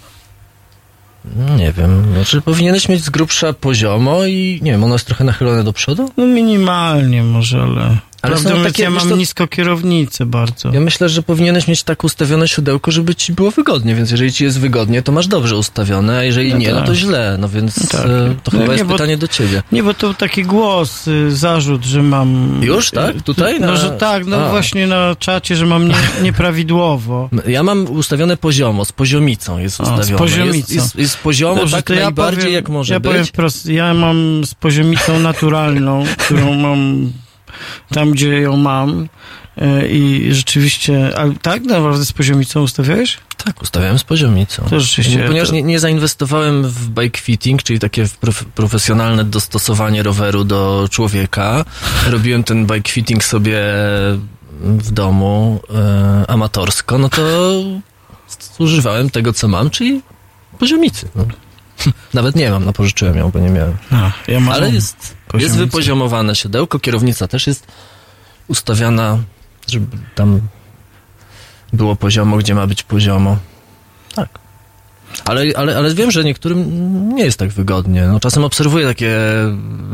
Nie wiem, znaczy powinieneś mieć z grubsza poziomo i nie wiem, ono jest trochę nachylone do przodu? No minimalnie może, ale... Ale są takie, ja mam co- nisko kierownicę bardzo. Ja myślę, że powinieneś mieć tak ustawione siodełko, żeby ci było wygodnie, więc jeżeli ci jest wygodnie, to masz dobrze ustawione, a jeżeli No nie, no tak. to źle, no więc No tak. e, to No chyba nie, jest bo- pytanie do ciebie. Nie, bo to taki głos, y, zarzut, że mam... Już, tak? Tutaj? No, Na- że tak, no A. właśnie na czacie, że mam nie, nieprawidłowo. Ja mam ustawione poziomo, z poziomicą jest O, z ustawione. poziomicą. Jest, jest, jest poziomo Dobrze, tak to ja najbardziej powiem, jak może ja być. powiem wprost, ja mam z poziomicą naturalną, którą mam tam, gdzie ją mam e, i rzeczywiście, ale tak naprawdę z poziomicą ustawiałeś? Tak, ustawiałem z poziomicą. To rzeczywiście, Ponieważ to- nie, nie zainwestowałem w bike fitting, czyli takie prof, profesjonalne dostosowanie roweru do człowieka. Robiłem ten bike fitting sobie w domu e, amatorsko, no to używałem tego, co mam, czyli poziomicy. No. Nawet nie mam, no pożyczyłem ją, bo nie miałem. Ja mam Ale jest, jest wypoziomowane siodełko, kierownica też jest ustawiana, żeby tam było poziomo, gdzie ma być poziomo. Tak. Ale, ale, ale wiem, że niektórym nie jest tak wygodnie. No, czasem obserwuję takie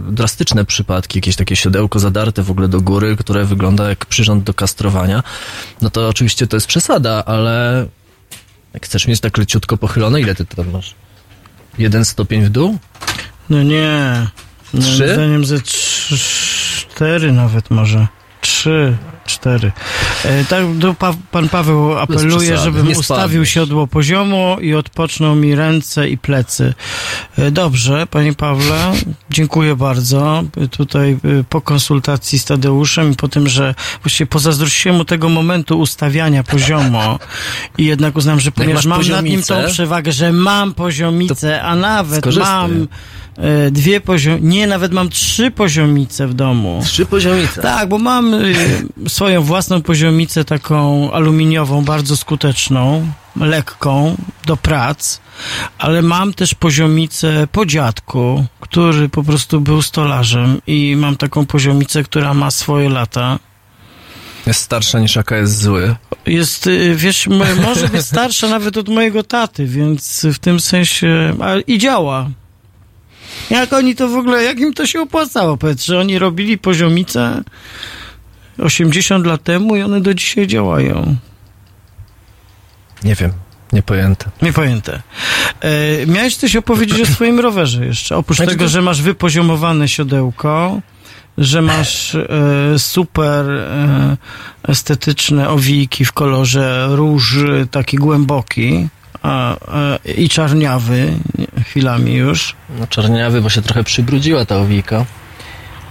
drastyczne przypadki, jakieś takie siodełko zadarte w ogóle do góry, które wygląda jak przyrząd do kastrowania. No to oczywiście to jest przesada, ale jak chcesz mieć tak leciutko pochylone, ile ty tam masz? Jeden stopień w dół? No nie. Moim Trzy? zdaniem ze cztery nawet może. Trzy, cztery. E, tak, pa, pan Paweł apeluje, żebym ustawił siodło poziomo i odpoczną mi ręce i plecy. E, dobrze, panie Pawle, dziękuję bardzo. Tutaj e, po konsultacji z Tadeuszem i po tym, że właściwie pozazdrościłem mu tego momentu ustawiania poziomo i jednak uznam, że ponieważ mam nad nim tą poziomicę, przewagę, że mam poziomicę, a nawet mam dwie poziomice, nie, nawet mam trzy poziomice w domu. Trzy poziomice. Tak, bo mam y, swoją własną poziomicę taką aluminiową, bardzo skuteczną, lekką do prac, ale mam też poziomicę po dziadku, który po prostu był stolarzem i mam taką poziomicę, która ma swoje lata. Jest starsza niż jaka jest zły. Jest, y, wiesz, może być starsza nawet od mojego taty, więc w tym sensie, i działa. Jak oni to w ogóle, jak im to się opłacało, powiedz, że oni robili poziomice 80 lat temu i one do dzisiaj działają. Nie wiem, niepojęte. Niepojęte. E, miałeś coś opowiedzieć o swoim rowerze jeszcze, oprócz Znaczy tego, to- że masz wypoziomowane siodełko, że masz e, super e, estetyczne owijki w kolorze róż taki głęboki a, a, i czarniawy chwilami już. No czarniawy, bo się trochę przybrudziła ta owika.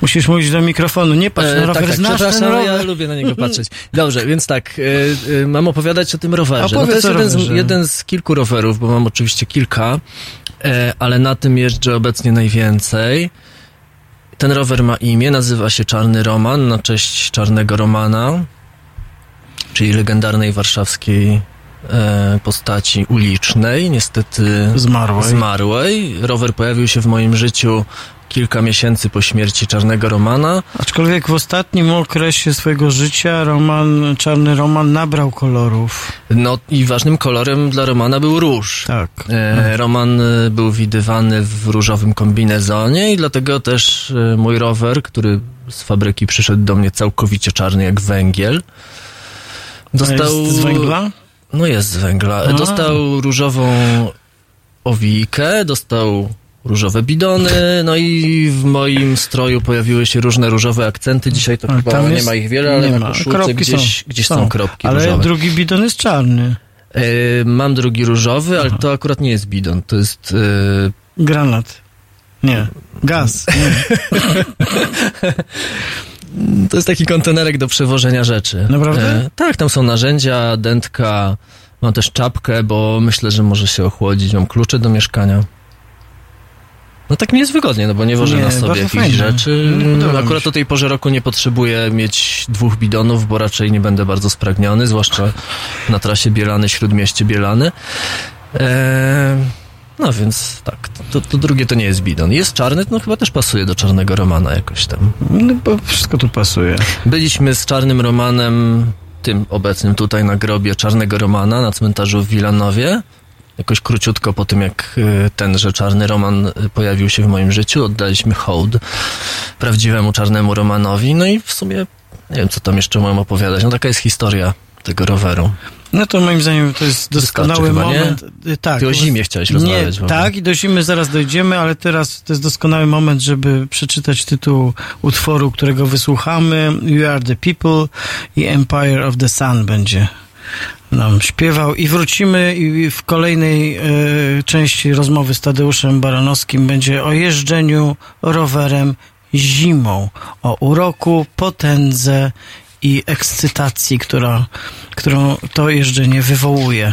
Musisz mówić do mikrofonu, nie patrz na E, rower, tak, tak, znasz ten rower. ja lubię na niego patrzeć. Dobrze, więc tak, e, e, mam opowiadać o tym rowerze. No to jest jeden z, jeden z kilku rowerów, bo mam oczywiście kilka, e, ale na tym jeżdżę obecnie najwięcej. Ten rower ma imię, nazywa się Czarny Roman, na cześć Czarnego Romana, czyli legendarnej warszawskiej e, postaci ulicznej, niestety Zmarłej. zmarłej. Rower pojawił się w moim życiu kilka miesięcy po śmierci Czarnego Romana. Aczkolwiek w ostatnim okresie swojego życia Roman, Czarny Roman nabrał kolorów. No i ważnym kolorem dla Romana był róż. Tak. E, Roman e, był widywany w różowym kombinezonie i dlatego też e, mój rower, który z fabryki przyszedł do mnie całkowicie czarny jak węgiel. Dostał... z węgla? No jest z węgla. A. Dostał różową owijkę, dostał różowe bidony, no i w moim stroju pojawiły się różne różowe akcenty. Dzisiaj to Ale chyba tam nie jest- ma ich wiele, ale na koszulce gdzieś, są. gdzieś są, Są. kropki Ale różowe. drugi bidon jest czarny. E, mam drugi różowy, ale to akurat nie jest bidon, to jest... E, Granat. Nie. Gaz. Nie. To jest taki kontenerek do przewożenia rzeczy. Naprawdę? E, tak, tam są narzędzia, dętka, mam też czapkę, bo myślę, że może się ochłodzić. Mam klucze do mieszkania. No tak mi jest wygodnie, no bo nie wożę Nie, na sobie jakichś rzeczy. Mi Akurat o tej porze roku nie potrzebuję mieć dwóch bidonów, bo raczej nie będę bardzo spragniony, zwłaszcza na trasie Bielany, Śródmieście Bielany. E, no więc tak, to, to drugie to nie jest bidon. Jest czarny, no chyba też pasuje do czarnego Romana jakoś tam. No bo wszystko tu pasuje. Byliśmy z Czarnym Romanem, tym obecnym tutaj na grobie Czarnego Romana na cmentarzu w Wilanowie. Jakoś króciutko po tym, jak y, tenże Czarny Roman y, pojawił się w moim życiu, oddaliśmy hołd prawdziwemu Czarnemu Romanowi. No i w sumie nie wiem, co tam jeszcze mam opowiadać. No taka jest historia tego roweru. No to moim zdaniem to jest doskonały chyba, nie? moment. Y, Tak. Ty o zimie chciałeś rozmawiać Nie, tak, i do zimy zaraz dojdziemy, ale teraz to jest doskonały moment, żeby przeczytać tytuł utworu, którego wysłuchamy. You are the people i Empire of the Sun będzie nam śpiewał i wrócimy i w kolejnej e, części rozmowy z Tadeuszem Baranowskim będzie o jeżdżeniu rowerem zimą, o uroku, potędze i ekscytacji, która, którą to jeżdżenie wywołuje.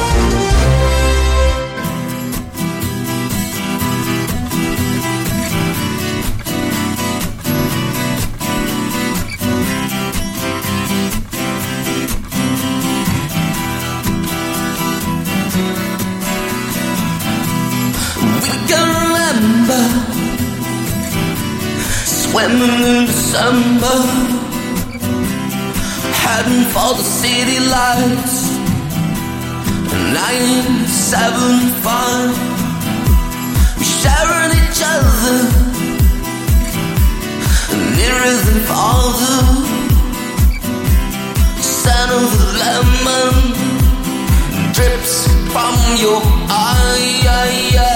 Swimming in December, heading for the city lights. 975, we sharing each other nearer than farther. Scent of the lemon drips from your eyes.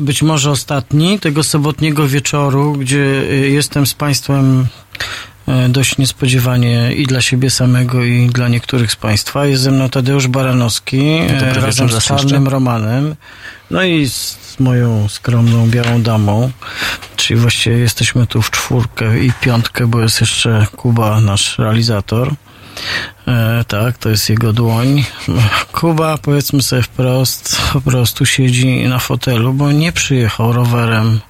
Być może ostatni tego sobotniego wieczoru, gdzie y, jestem z Państwem y, dość niespodziewanie i dla siebie samego, i dla niektórych z Państwa. Jest ze mną Tadeusz Baranowski Dobry wieczór razem z Czarnym. Romanem, no i z moją skromną białą damą, czyli właściwie jesteśmy tu w czwórkę i piątkę, bo jest jeszcze Kuba, nasz realizator. E, tak, to jest jego dłoń. Kuba, powiedzmy sobie wprost, po prostu siedzi na fotelu, bo nie przyjechał rowerem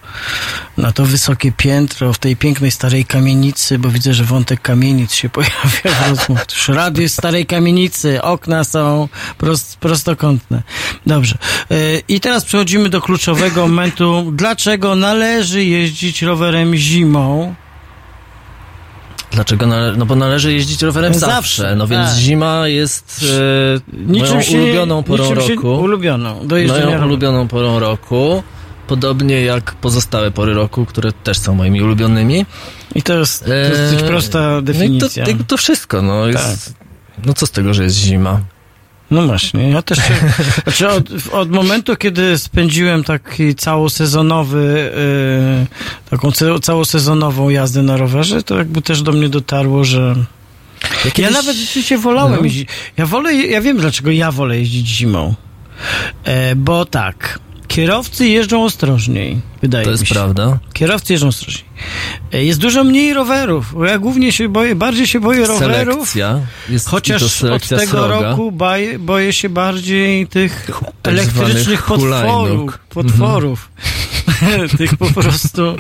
na to wysokie piętro w tej pięknej starej kamienicy, bo widzę, że wątek kamienic się pojawia w. Otóż radio starej kamienicy, okna są prost, prostokątne. Dobrze. E, I teraz przechodzimy do kluczowego momentu. Dlaczego należy jeździć rowerem zimą? Dlaczego? No bo należy jeździć rowerem Zawsze, zawsze, no więc tak. zima jest e, Niczym moją się- ulubioną porą roku. ulubioną, do Moją ulubioną porą roku. Podobnie jak pozostałe pory roku, które też są moimi ulubionymi. I to jest, to jest dosyć prosta definicja. No i to, to wszystko, no jest, No co z tego, że jest zima? No właśnie, ja też znaczy od, od momentu, kiedy spędziłem taki całosezonowy, yy, taką całosezonową jazdę na rowerze, to jakby też do mnie dotarło, że ja kiedyś- nawet rzeczywiście wolałem No. jeździć. Ja wolę, ja wiem dlaczego ja wolę jeździć zimą. E, bo tak, kierowcy jeżdżą ostrożniej, wydaje To mi jest się. prawda. Kierowcy jeżdżą ostrożniej. E, Jest dużo mniej rowerów. bo Ja głównie się boję, bardziej się boję rowerów. Selekcja. Jest, Chociaż od tego sroga. roku baj, boję się bardziej tych tak elektrycznych potworów. hulajnóg. potworów. tych po prostu,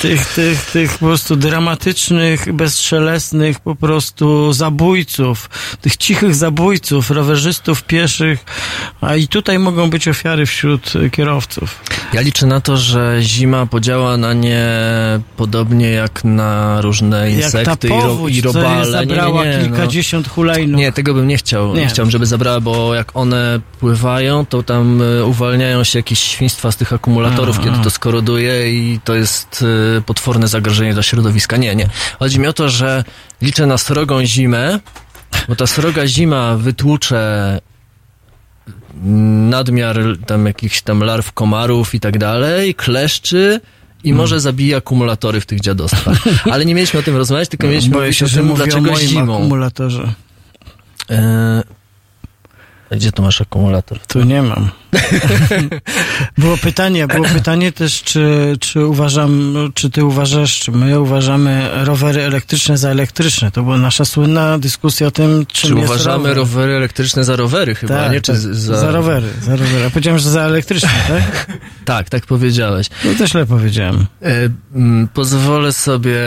tych, tych, tych po prostu dramatycznych, bezszelestnych po prostu zabójców, tych cichych zabójców, rowerzystów, pieszych, a i tutaj mogą być ofiary wśród kierowców. Ja liczę na to, że zima podziała na nie podobnie jak na różne Jak ta insekty i, ro, powódź, i robale. zabrała nie, nie, nie, kilkadziesiąt hulajnóg. Nie, tego bym nie chciał. Nie. Nie. Chciałbym, żeby zabrała, bo jak one pływają, to tam y, uwalniają się jakieś świństwa z tych akumulatorów, Aha, kiedy to skoroduje i to jest y, potworne zagrożenie dla środowiska. Nie, nie. Chodzi mi o to, że liczę na srogą zimę, bo ta sroga zima wytłucze nadmiar tam jakichś tam larw komarów i tak dalej, kleszczy i Hmm. może zabije akumulatory w tych dziadostwach. Ale nie mieliśmy o tym rozmawiać, tylko mieliśmy Boję się, o że tym, o dlaczego moim zimą. akumulatorze. E, gdzie tu masz akumulator? Tu nie mam. było pytanie, było pytanie też, czy, czy uważam, czy ty uważasz, czy my uważamy rowery elektryczne za elektryczne. To była nasza słynna dyskusja o tym, czym Czy jest uważamy rower. rowery elektryczne za rowery chyba, tak, nie? Czy tak, z- za... rowery, za rowery. Ja powiedziałem, że za elektryczne, tak? Tak, tak powiedziałeś. No to źle powiedziałem. E, mm, pozwolę sobie.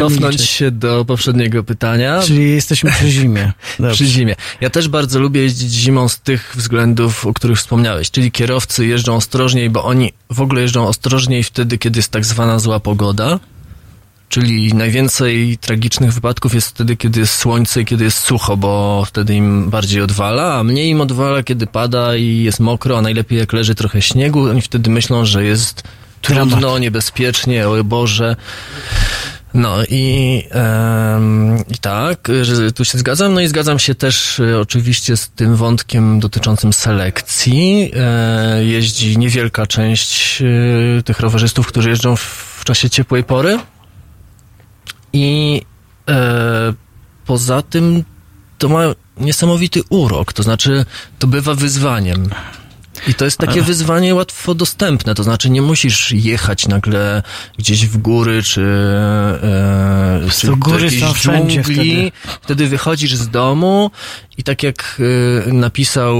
Cofnąć się do poprzedniego pytania. Czyli jesteśmy przy zimie. Przy zimie. Ja też bardzo lubię jeździć zimą z tych względów, o których wspomniałeś, czyli kierowcy jeżdżą ostrożniej, bo oni w ogóle jeżdżą ostrożniej wtedy, kiedy jest tak zwana zła pogoda. Czyli najwięcej tragicznych wypadków jest wtedy, kiedy jest słońce i kiedy jest sucho, bo wtedy im bardziej odwala, a mniej im odwala, kiedy pada i jest mokro, a najlepiej jak leży trochę śniegu. Oni wtedy myślą, że jest trudno, niebezpiecznie, o Boże. No i, em, i tak, że tu się zgadzam. No i zgadzam się też e, oczywiście z tym wątkiem dotyczącym selekcji. E, jeździ niewielka część e, tych rowerzystów, którzy jeżdżą w, w czasie ciepłej pory. I e, poza tym to ma niesamowity urok, to znaczy to bywa wyzwaniem. I to jest takie wyzwanie łatwo dostępne, to znaczy nie musisz jechać nagle gdzieś w góry, czy, e, czy góry są dżungli. Wtedy wychodzisz z domu i tak jak e, napisał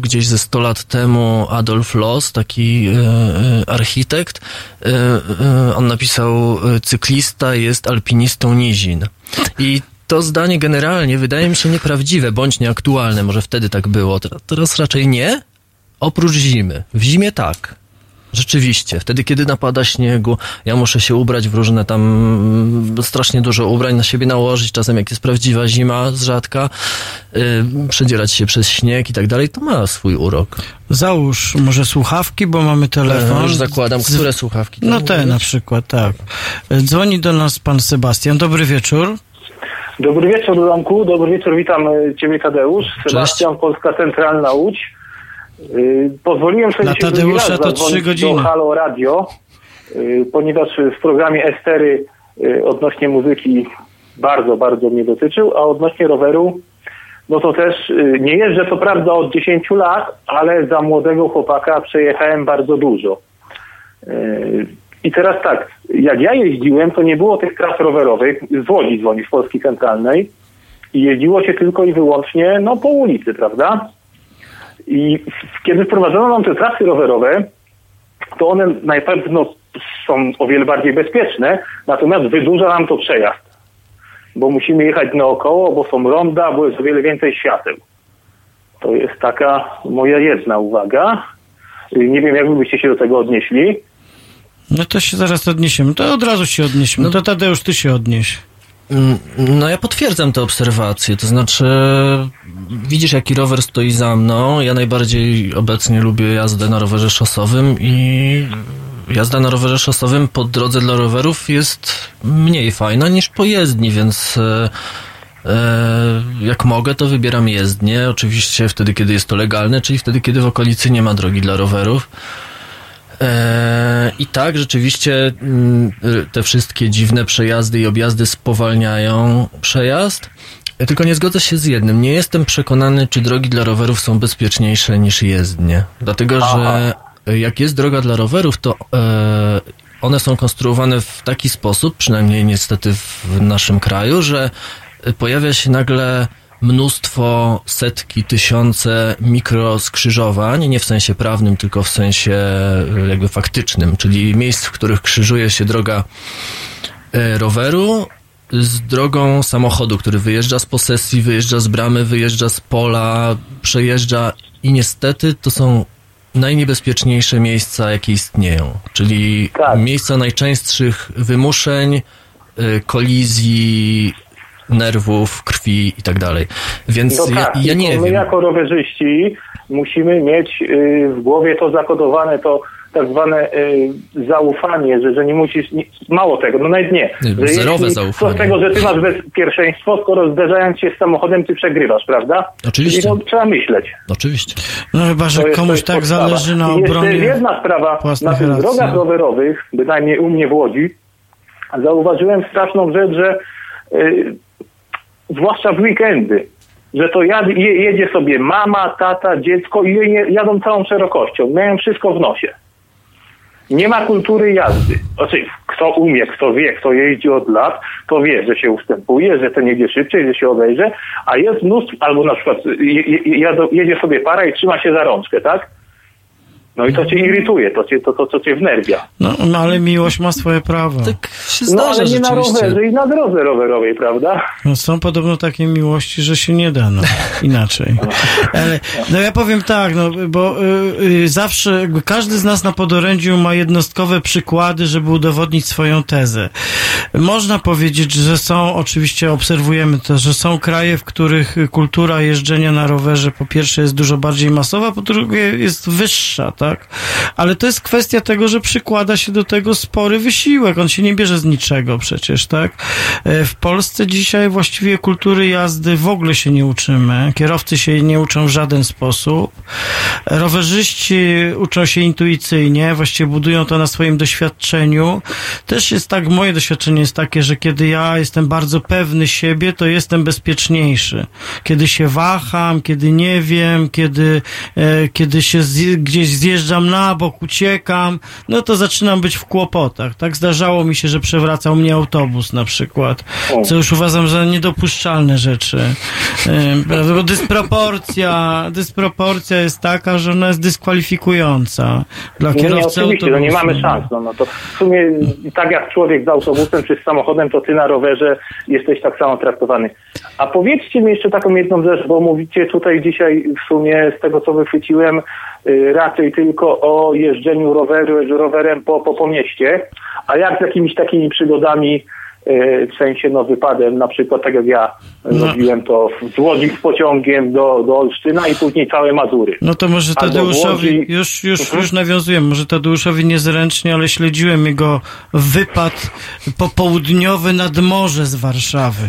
gdzieś ze 100 lat temu Adolf Loos, taki e, e, architekt, e, e, on napisał e, cyklista jest alpinistą nizin. I to zdanie generalnie wydaje mi się nieprawdziwe, bądź nieaktualne, może wtedy tak było, teraz raczej nie, oprócz zimy. W zimie tak. Rzeczywiście, wtedy kiedy napada śniegu, ja muszę się ubrać w różne tam mm, strasznie dużo ubrań na siebie nałożyć, czasem jak jest prawdziwa zima z rzadka, yy, przedzierać się przez śnieg i tak dalej, to ma swój urok. Załóż może słuchawki, bo mamy telefon. E, już zakładam, Z- które słuchawki? No te mówisz? na przykład, tak. Dzwoni do nas pan Sebastian. Dobry wieczór. Dobry wieczór, Romku. Dobry wieczór, witam e, Ciebie, Tadeusz. Sebastian, Polska Centralna Łódź. Y, Pozwoliłem sobie Dla Tadeusza to zadzwonić trzy godziny. do Halo Radio, y, ponieważ w programie Estery y, odnośnie muzyki bardzo, bardzo mnie dotyczył, a odnośnie roweru, no to też nie jeżdżę co prawda od 10 lat, ale za młodego chłopaka przejechałem bardzo dużo. I teraz tak, jak ja jeździłem, to nie było tych tras rowerowych, z Łodzi dzwoni, z Polski Centralnej i jeździło się tylko i wyłącznie no, po ulicy, prawda? I kiedy wprowadzono nam te trasy rowerowe, to one na pewno są o wiele bardziej bezpieczne, natomiast wydłuża nam to przejazd. Bo musimy jechać naokoło, bo są ronda, bo jest o wiele więcej świateł. To jest taka moja jedna uwaga. Y, Nie wiem, jak byście się do tego odnieśli. No to się zaraz odniesiemy. To od razu się odniesiemy. To Tadeusz, ty się odnieś. Mm, No ja potwierdzam te obserwacje, to znaczy widzisz jaki rower stoi za mną, ja najbardziej obecnie lubię jazdę na rowerze szosowym i jazda na rowerze szosowym po drodze dla rowerów jest mniej fajna niż po jezdni, więc e, e, jak mogę to wybieram jezdnię, oczywiście wtedy kiedy jest to legalne, czyli wtedy kiedy w okolicy nie ma drogi dla rowerów. E, I tak, rzeczywiście mm, te wszystkie dziwne przejazdy i objazdy spowalniają przejazd. Ja Tylko nie zgodzę się z jednym. Nie jestem przekonany, czy drogi dla rowerów są bezpieczniejsze niż jezdnie. Dlatego, że jak jest droga dla rowerów, to e, one są konstruowane w taki sposób, przynajmniej niestety w naszym kraju, że pojawia się nagle mnóstwo, setki, tysiące mikroskrzyżowań, nie w sensie prawnym, tylko w sensie e, jakby faktycznym, czyli miejsc, w których krzyżuje się droga e, roweru z drogą samochodu, który wyjeżdża z posesji, wyjeżdża z bramy, wyjeżdża z pola, przejeżdża i niestety to są najniebezpieczniejsze miejsca, jakie istnieją, czyli miejsca najczęstszych wymuszeń, y, kolizji, nerwów, krwi i tak dalej. Więc No ja, tak, ja tylko nie my wiem. jako rowerzyści musimy mieć y, w głowie to zakodowane, to tak zwane y, zaufanie, że, że nie musisz, nie, mało tego, no nawet nie. Że Zerowe jeśli- zaufanie. Co z tego, że ty masz bez pierwszeństwo, skoro zderzając się z samochodem ty przegrywasz, prawda? Oczywiście. Czyli to trzeba myśleć. Oczywiście. No chyba, że jest- komuś jest tak podstawa. zależy na obronie jedna sprawa, na tych racji. drogach rowerowych, bynajmniej u mnie w Łodzi, zauważyłem straszną rzecz, że y, zwłaszcza w weekendy, że to jedzie sobie mama, tata, dziecko i jadą całą szerokością. Mają wszystko w nosie. Nie ma kultury jazdy. Znaczy, kto umie, kto wie, kto jeździ od lat, to wie, że się ustępuje, że ten jedzie szybciej, że się obejrzy, a jest mnóstwo, albo na przykład jedzie sobie para i trzyma się za rączkę, tak? No i to cię irytuje, to cię, to, to, to cię wnerwia. No, no ale miłość ma swoje prawa. Tak się No ale nie na rowerze i na drodze rowerowej, prawda? No, są podobno takie miłości, że się nie da, no, inaczej. Ale, no ja powiem tak, no, bo y, y, zawsze jakby każdy z nas na podorędziu ma jednostkowe przykłady, żeby udowodnić swoją tezę. Można powiedzieć, że są, oczywiście obserwujemy to, że są kraje, w których kultura jeżdżenia na rowerze po pierwsze jest dużo bardziej masowa, po drugie jest wyższa, tak? Ale to jest kwestia tego, że przykłada się do tego spory wysiłek. On się nie bierze z niczego przecież, tak? E, W Polsce dzisiaj właściwie kultury jazdy w ogóle się nie uczymy. Kierowcy się nie uczą w żaden sposób. Rowerzyści uczą się intuicyjnie, właściwie budują to na swoim doświadczeniu. Też jest tak, moje doświadczenie jest takie, że kiedy ja jestem bardzo pewny siebie, to jestem bezpieczniejszy. Kiedy się waham, kiedy nie wiem, kiedy, e, kiedy się zje, gdzieś zjeżdżam na bok, uciekam, no to zaczynam być w kłopotach. Tak zdarzało mi się, że przewracał mnie autobus na przykład, co już uważam za niedopuszczalne rzeczy. Bo dysproporcja, dysproporcja jest taka, że ona jest dyskwalifikująca dla No, kierowcy oczywiście, no nie mamy autobusu. szans. No, no to w sumie tak jak człowiek z autobusem czy z samochodem, to ty na rowerze jesteś tak samo traktowany. A powiedzcie mi jeszcze taką jedną rzecz, bo mówicie tutaj dzisiaj w sumie z tego co wychwyciłem y, raczej tylko o jeżdżeniu roweru, rowerem po, po, po mieście, a jak z jakimiś takimi przygodami w sensie no wypadem, na przykład tak jak ja No. robiłem to w- z Łodzi z pociągiem do, do Olsztyna i później całe Mazury. No to może Tadeuszowi, Łodzi- już, już, Mhm. już nawiązuję, może Tadeuszowi niezręcznie, ale śledziłem jego wypad popołudniowy nad morze z Warszawy.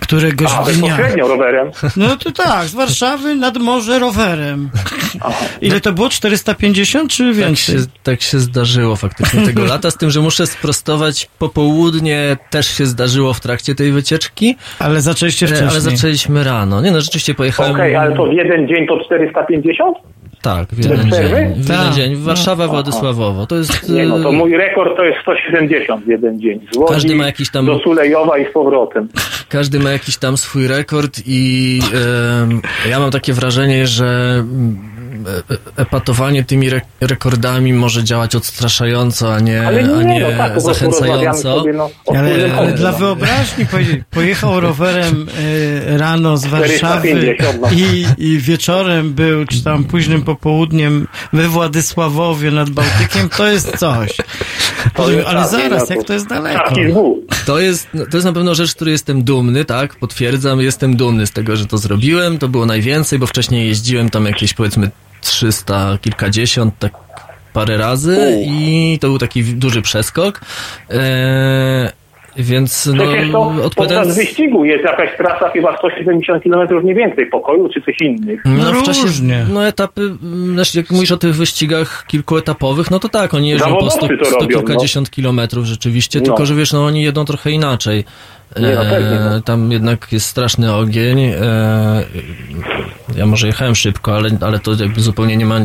któregoś A, dnia. bezpośrednio rowerem. No to tak, z Warszawy nad morze rowerem. Ile to było? 450 czy Tak więcej? się, tak się zdarzyło faktycznie tego lata, z tym, że muszę sprostować, popołudnie też się zdarzyło w trakcie tej wycieczki. Ale zaczęliście E, wcześniej. Ale zaczęliśmy rano. Nie no, rzeczywiście pojechałem... Okej, ale to w jeden dzień to 450? Tak, w Bez jeden dzień. W jeden Tak. dzień. Warszawa, No. Władysławowo. To jest... Nie no, to e, mój rekord to jest 170 w jeden dzień. Z Łodzi Każdy ma jakiś tam- do Sulejowa i z powrotem. Każdy ma jakiś tam swój rekord i ja mam takie wrażenie, że epatowanie tymi re- rekordami może działać odstraszająco, a nie, Ale nie, a nie no tak, zachęcająco. sobie no, Ale, ale dla wyobraźni poje- pojechał rowerem e, rano z Warszawy 450, no. i, i wieczorem był, czy tam późnym popołudniem we Władysławowie nad Bałtykiem, to jest coś. Ale zaraz, no jak to jest daleko. To jest, to jest na pewno rzecz, z której jestem dumny, tak? Potwierdzam, jestem dumny z tego, że to zrobiłem. To było najwięcej, bo wcześniej jeździłem tam jakieś powiedzmy 300, kilkadziesiąt, tak parę razy i to był taki duży przeskok. Eee, więc no, Przecież to podczas odpowiadając... wyścigu jest jakaś trasa chyba 170 km nie więcej pokoju czy coś innych. No, w czasie, różnie. no etapy, znaczy jak mówisz o tych wyścigach kilkuetapowych, no to tak, oni jeżdżą po Zawodowcy sto, to sto robią, kilkadziesiąt kilometrów rzeczywiście, No. tylko że wiesz, no oni jedą trochę inaczej. Nie, no pewnie, no. tam jednak jest straszny ogień. E, ja może jechałem szybko, ale, ale to jakby zupełnie nie ma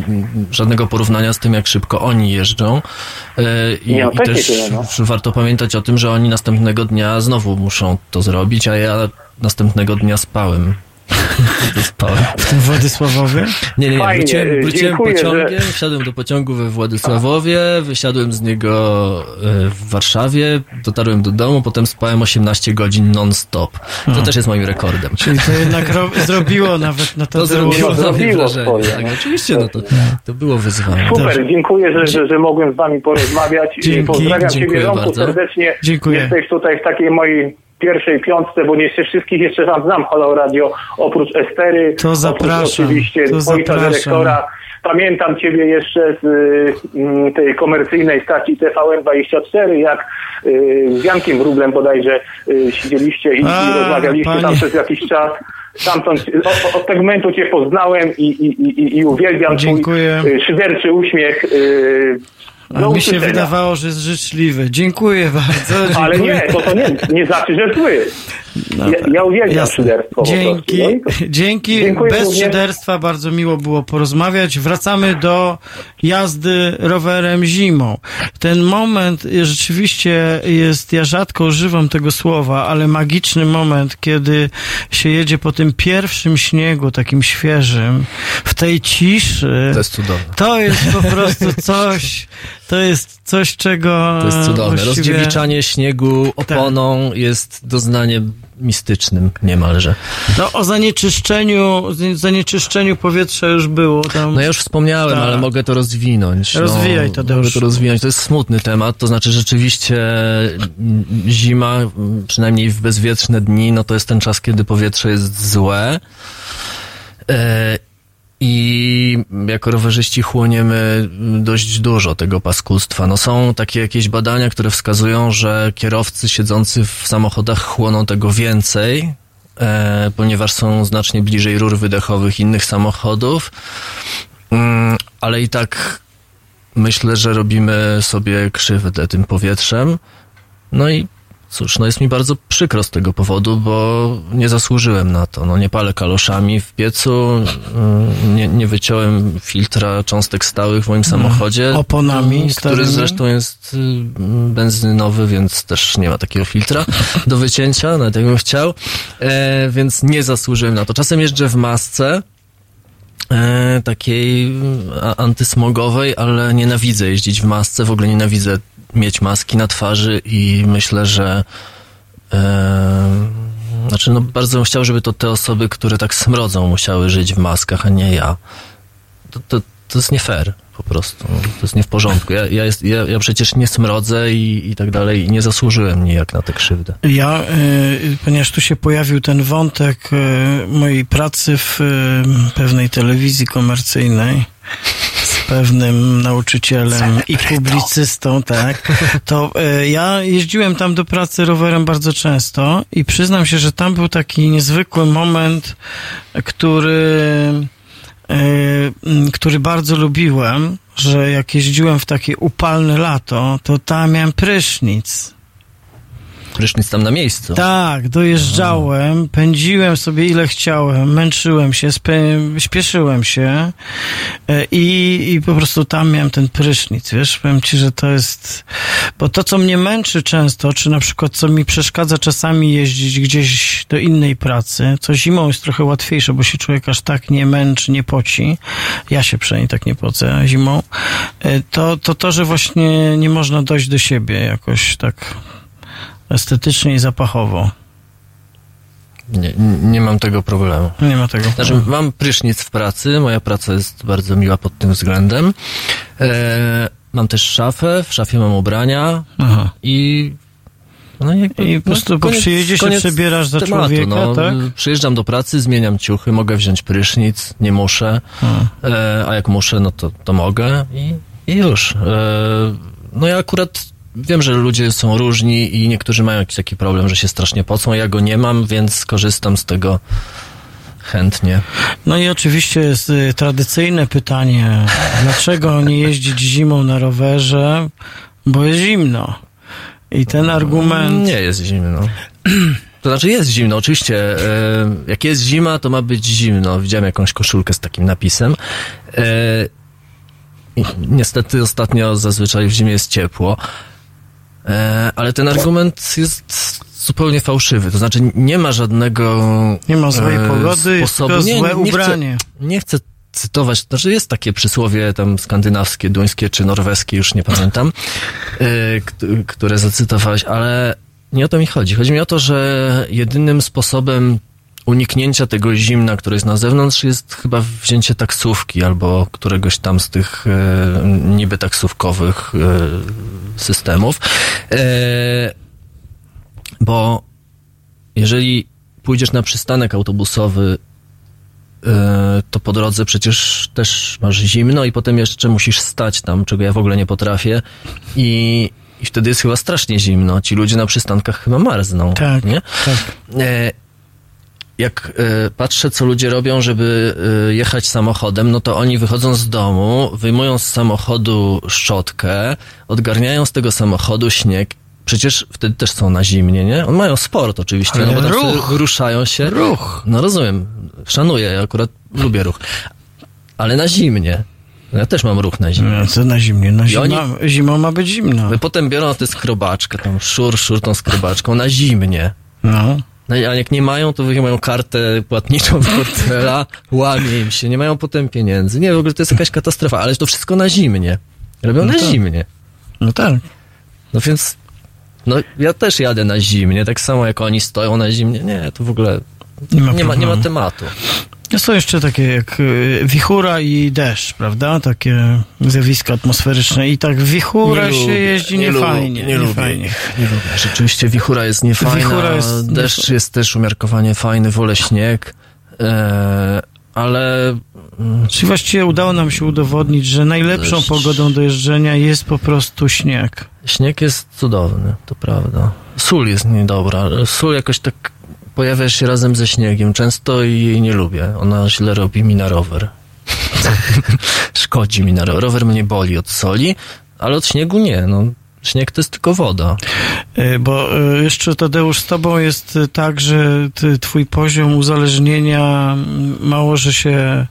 żadnego porównania z tym, jak szybko oni jeżdżą. E, I, Nie, no i też tyle, no. warto pamiętać o tym, że oni następnego dnia znowu muszą to zrobić, a ja następnego dnia spałem. Spałem. W tym Władysławowie? Nie, nie, nie. Fajnie, Wróciłem, wróciłem dziękuję, pociągiem, że- wsiadłem do pociągu we Władysławowie, wysiadłem z niego e, w Warszawie, dotarłem do domu, potem spałem 18 godzin non-stop. To też jest moim rekordem. Czyli to jednak ro- zrobiło nawet na to To zrobiło zrobiło wrażenie. swoje, Tak, no. oczywiście, no to, to było wyzwanie. Super, dziękuję, że, że, że mogłem z wami porozmawiać. Dzięki, Pozdrawiam dziękuję bardzo. serdecznie. Dziękuję. Jesteś tutaj w takiej mojej pierwszej piątce, bo nie wszystkich jeszcze wam znam Halo Radio, oprócz Estery, To zapraszam, oprócz oczywiście to Wojta dyrektora. Pamiętam Ciebie jeszcze z y, tej komercyjnej stacji TVN24, jak y, z Jankiem Wróblem bodajże y, siedzieliście i, A, i rozmawialiście tam panie. przez jakiś czas. Stamtąd od, od segmentu Cię poznałem i, i, i, i uwielbiam Dziękuję. Twój y, szyderczy uśmiech. y, A do mi się usłyszenia. wydawało, że jest życzliwy. Dziękuję bardzo. Ale dziękuję. nie, to, to nie, nie znaczy, że zły. Ja, ja uwielbiam Jasne. szyderstwo Dzięki. No to- dzięki. Dziękuję Bez również. szyderstwa bardzo miło było porozmawiać. Wracamy do jazdy rowerem zimą. Ten moment rzeczywiście jest, ja rzadko używam tego słowa, ale magiczny moment, kiedy się jedzie po tym pierwszym śniegu, takim świeżym, w tej ciszy. To jest cudowne. To jest po prostu coś, to jest coś, czego To jest cudowne. właściwie- Rozdziewiczanie śniegu oponą jest doznaniem mistycznym niemalże. No o zanieczyszczeniu, zanieczyszczeniu powietrza już było tam. No ja już wspomniałem, Tak. ale mogę to rozwinąć. Rozwijaj, no, Tadeusz. Mogę to rozwinąć. To jest smutny temat, to znaczy rzeczywiście mm, zima, mm, przynajmniej w bezwietrzne dni, no to jest ten czas, kiedy powietrze jest złe. I jako rowerzyści chłoniemy dość dużo tego paskustwa. No są takie jakieś badania, które wskazują, że kierowcy siedzący w samochodach chłoną tego więcej, e, ponieważ są znacznie bliżej rur wydechowych innych samochodów. Mm, ale i tak myślę, że robimy sobie krzywdę tym powietrzem. No i cóż, no jest mi bardzo przykro z tego powodu, bo nie zasłużyłem na to. No nie palę kaloszami w piecu, mm, nie, nie wyciąłem filtra cząstek stałych w moim samochodzie. Oponami mm, Który starymi? zresztą jest y, benzynowy, więc też nie ma takiego filtra do wycięcia, nawet jakbym chciał. E, więc nie zasłużyłem na to. Czasem jeżdżę w masce, takiej mm, a- antysmogowej, ale nienawidzę jeździć w masce, w ogóle nienawidzę mieć maski na twarzy i myślę, że e, znaczy no bardzo bym chciał, żeby to te osoby, które tak smrodzą musiały żyć w maskach, a nie ja. To, to, to jest nie fair po prostu. No, To jest nie w porządku. Ja, ja, jest, ja, ja przecież nie smrodzę i, i tak dalej i nie zasłużyłem nijak na tę krzywdę. Ja, y, ponieważ tu się pojawił ten wątek y, mojej pracy w y, pewnej telewizji komercyjnej, pewnym nauczycielem i publicystą, tak, to e, ja jeździłem tam do pracy rowerem bardzo często i przyznam się, że tam był taki niezwykły moment, który, który bardzo lubiłem, że jak jeździłem w takie upalne lato, to tam miałem prysznic. Prysznic tam na miejscu. Tak, dojeżdżałem, pędziłem sobie ile chciałem, męczyłem się, śpieszyłem się e, i, i po prostu tam miałem ten prysznic, wiesz, powiem ci, że to jest, bo to, co mnie męczy często, czy na przykład co mi przeszkadza czasami jeździć gdzieś do innej pracy, co zimą jest trochę łatwiejsze, bo się człowiek aż tak nie męczy, nie poci, ja się przynajmniej tak nie pocę zimą, e, to to, to że właśnie nie można dojść do siebie jakoś tak estetycznie i zapachowo. Nie, nie mam tego problemu. Nie ma tego. Znaczy, mam prysznic w pracy, moja praca jest bardzo miła pod tym względem. E, mam też szafę, w szafie mam ubrania Aha. i no jakby, I po prostu po przyjeździe się przebierasz za człowieka, no. tak? Przyjeżdżam do pracy, zmieniam ciuchy, mogę wziąć prysznic, nie muszę, e, a jak muszę, no to, to mogę i, i już. E, no ja akurat wiem, że ludzie są różni i niektórzy mają jakiś taki problem, że się strasznie pocą, ja go nie mam, więc korzystam z tego chętnie. No i oczywiście jest y, tradycyjne pytanie, dlaczego nie jeździć zimą na rowerze? Bo jest zimno. I ten argument... Nie jest zimno. To znaczy jest zimno, oczywiście. E, jak jest zima, to ma być zimno. Widziałem jakąś koszulkę z takim napisem. E, niestety ostatnio zazwyczaj w zimie jest ciepło. E, ale ten argument jest zupełnie fałszywy. To znaczy nie ma żadnego Nie ma złej e, pogody, jest sposobu. tylko złe ubranie. Chcę, nie chcę cytować, to znaczy jest takie przysłowie tam skandynawskie, duńskie czy norweskie, już nie pamiętam, e, kt- które zacytowałeś, ale nie o to mi chodzi. Chodzi mi o to, że jedynym sposobem uniknięcia tego zimna, które jest na zewnątrz, jest chyba wzięcie taksówki albo któregoś tam z tych e, niby taksówkowych e, systemów. E, bo jeżeli pójdziesz na przystanek autobusowy, e, to po drodze przecież też masz zimno i potem jeszcze musisz stać tam, czego ja w ogóle nie potrafię i, i wtedy jest chyba strasznie zimno. Ci ludzie na przystankach chyba marzną, Tak, nie? tak. Jak e, patrzę, co ludzie robią, żeby e, jechać samochodem, no to oni wychodzą z domu, wyjmują z samochodu szczotkę, odgarniają z tego samochodu śnieg. Przecież wtedy też są na zimnie, nie? On mają sport oczywiście, Ale no bo ruch. ruszają się. Ruch. No rozumiem, szanuję, ja akurat lubię ruch. Ale na zimnie. Ja też mam ruch na zimnie. No, co na zimnie? No, zima, oni- Zimą ma być zimno. Potem biorą tę skrobaczkę, tam szur, szur tą skrobaczką na zimnie. No. No a jak nie mają, to wyjmują kartę płatniczą z portfela, łamie im się, nie mają potem pieniędzy. Nie, w ogóle to jest jakaś katastrofa, ale to wszystko na zimnie. Robią No na tak. zimnie. No tak. No więc, no ja też jadę na zimnie, tak samo jak oni stoją na zimnie. Nie, to w ogóle Nie ma nie ma, nie ma tematu. Są jeszcze takie jak y, wichura i deszcz, prawda? Takie zjawiska atmosferyczne. I tak w wichurę się lubię, jeździ nie niefajnie. lubię, nie lubię fajnie. nie lubię. Rzeczywiście wichura jest niefajna, Wichura jest deszcz jest też umiarkowanie fajny, wolę śnieg, e, ale mm, Czyli właściwie udało nam się udowodnić, że najlepszą Deszcz. pogodą do jeżdżenia jest po prostu śnieg. Śnieg jest cudowny, to prawda. Sól jest niedobra. Sól jakoś tak pojawia się razem ze śniegiem często jej nie lubię. Ona źle robi mi na rower. Szkodzi mi na rower. Rower mnie boli od soli, ale od śniegu nie. No, śnieg to jest tylko woda. Y, Bo y, jeszcze Tadeusz z tobą jest y, tak, że ty, twój poziom uzależnienia mało, że się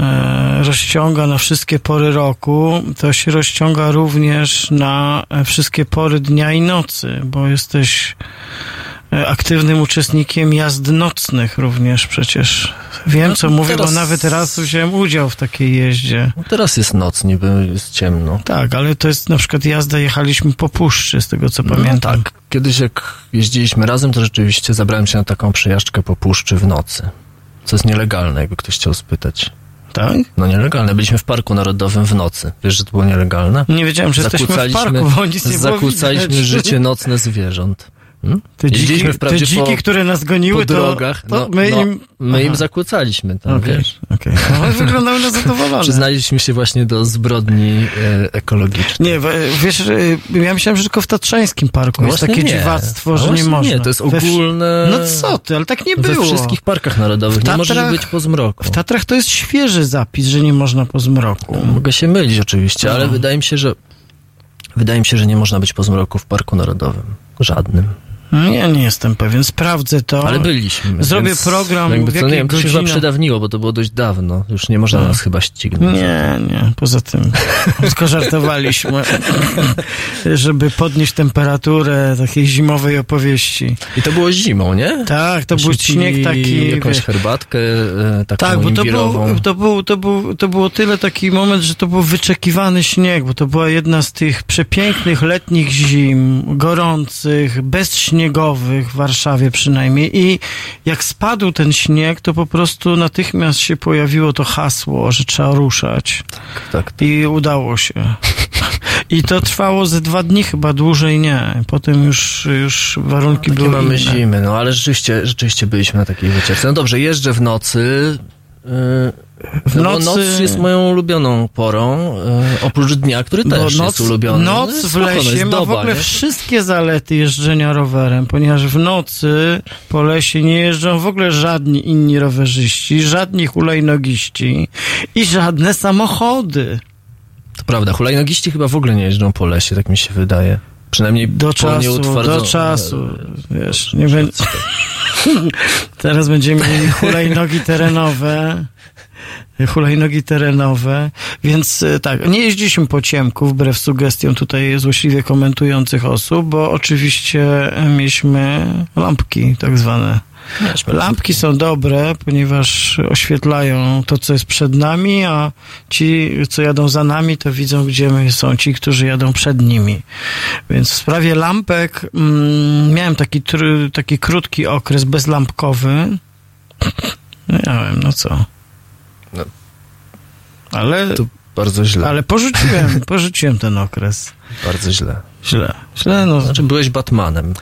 e, rozciąga na wszystkie pory roku, to się rozciąga również na e, wszystkie pory dnia i nocy, bo jesteś e, aktywnym uczestnikiem jazd nocnych również przecież. Wiem, No, co mówię, bo teraz- nawet raz wziąłem udział w takiej jeździe. No, teraz jest noc, niby jest ciemno. Tak, ale to jest na przykład jazda, jechaliśmy po puszczy, z tego co No pamiętam. tak. Kiedyś jak jeździliśmy razem, to rzeczywiście zabrałem się na taką przejażdżkę po puszczy w nocy. Co jest nielegalne, jakby ktoś chciał spytać. Tak? No nielegalne. Byliśmy w Parku Narodowym w nocy. Wiesz, że to było nielegalne? Nie wiedziałem, że jesteśmy w parku, bo nic nie Zakłócaliśmy życie nocne zwierząt. Te dziki, te dziki po- które nas goniły, to, drogach, to no, my no, im... my im zakłócaliśmy tam, Okej, wiesz. okej. No, ale wyglądały na zadowolone. Przyznaliśmy się właśnie do zbrodni e, ekologicznej. Nie, we- wiesz, ja myślałem, że tylko w Tatrzańskim Parku No jest takie nie. dziwactwo, A że nie można. nie, to jest We ogólne- No co ty, ale tak nie We było. wszystkich parkach narodowych. W Nie możesz Tatrach- być po zmroku. W Tatrach to jest świeży zapis, że nie można po zmroku. Mogę się mylić oczywiście, ale No. wydaje mi się, że wydaje mi się, że nie można być po zmroku w Parku Narodowym. Żadnym. No, Ja nie jestem pewien, sprawdzę to. Ale byliśmy. Zrobię program, Jakby to, nie wiem, to się chyba przydawniło, bo to było dość dawno. Już nie można Tak. nas chyba ścignąć. Nie, nie, poza tym tylko żartowaliśmy, żeby podnieść temperaturę takiej zimowej opowieści. I to było zimą, nie? Tak, to był śnieg taki... Jakąś wiesz, herbatkę e, taką Tak, bo to, był, to, był, to, był, to było tyle taki moment, że to był wyczekiwany śnieg, bo to była jedna z tych przepięknych letnich zim, gorących, bezśniegowych w Warszawie przynajmniej. I jak spadł ten śnieg, to po prostu natychmiast się pojawiło to hasło, że trzeba ruszać. Tak, I udało się. I to trwało ze dwa dni, chyba dłużej nie. Potem już, już warunki Takie były mamy inne. zimy, no ale rzeczywiście, rzeczywiście byliśmy na takiej wycieczce. No dobrze, jeżdżę w nocy. Yy, W no nocy- Bo noc jest moją ulubioną porą, yy, oprócz dnia, który też jest ulubiony. Noc No, w no lesie ma w ogóle nie? wszystkie zalety jeżdżenia rowerem, ponieważ w nocy po lesie nie jeżdżą w ogóle żadni inni rowerzyści, żadni hulajnogiści i żadne samochody. To prawda, hulajnogiści chyba w ogóle nie jeżdżą po lesie, tak mi się wydaje. Przynajmniej Do czasu, do czasu, wiesz, nie będzie... Teraz będziemy mieli hulajnogi terenowe, hulajnogi terenowe, więc e, tak, nie jeździliśmy po ciemku, wbrew sugestiom tutaj złośliwie komentujących osób, bo oczywiście e, mieliśmy lampki tak zwane. Lampki są dobre, ponieważ oświetlają to, co jest przed nami, a ci, co jadą za nami, to widzą, gdzie my są ci, którzy jadą przed nimi. Więc w sprawie lampek mm, miałem taki, taki krótki okres bezlampkowy. No miałem, no co. No. Ale, To bardzo źle. ale porzuciłem, porzuciłem ten okres. Bardzo źle. Źle. Źle, no. Znaczy, byłeś Batmanem.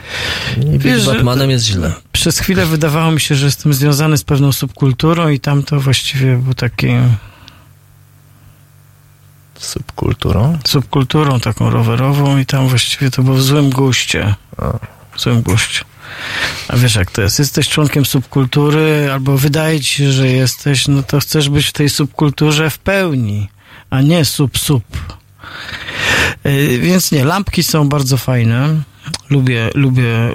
I Wiesz, że- Batmanem jest źle. Przez chwilę wydawało mi się, że jestem związany z pewną subkulturą i tam to właściwie był taki Subkulturą? subkulturą taką rowerową i tam właściwie to było w złym guście. W złym guście. A wiesz jak to jest? Jesteś członkiem subkultury albo wydaje ci się, że jesteś, no to chcesz być w tej subkulturze w pełni, a nie sub-sub. Yy, Więc nie, lampki są bardzo fajne. Lubię, lubię,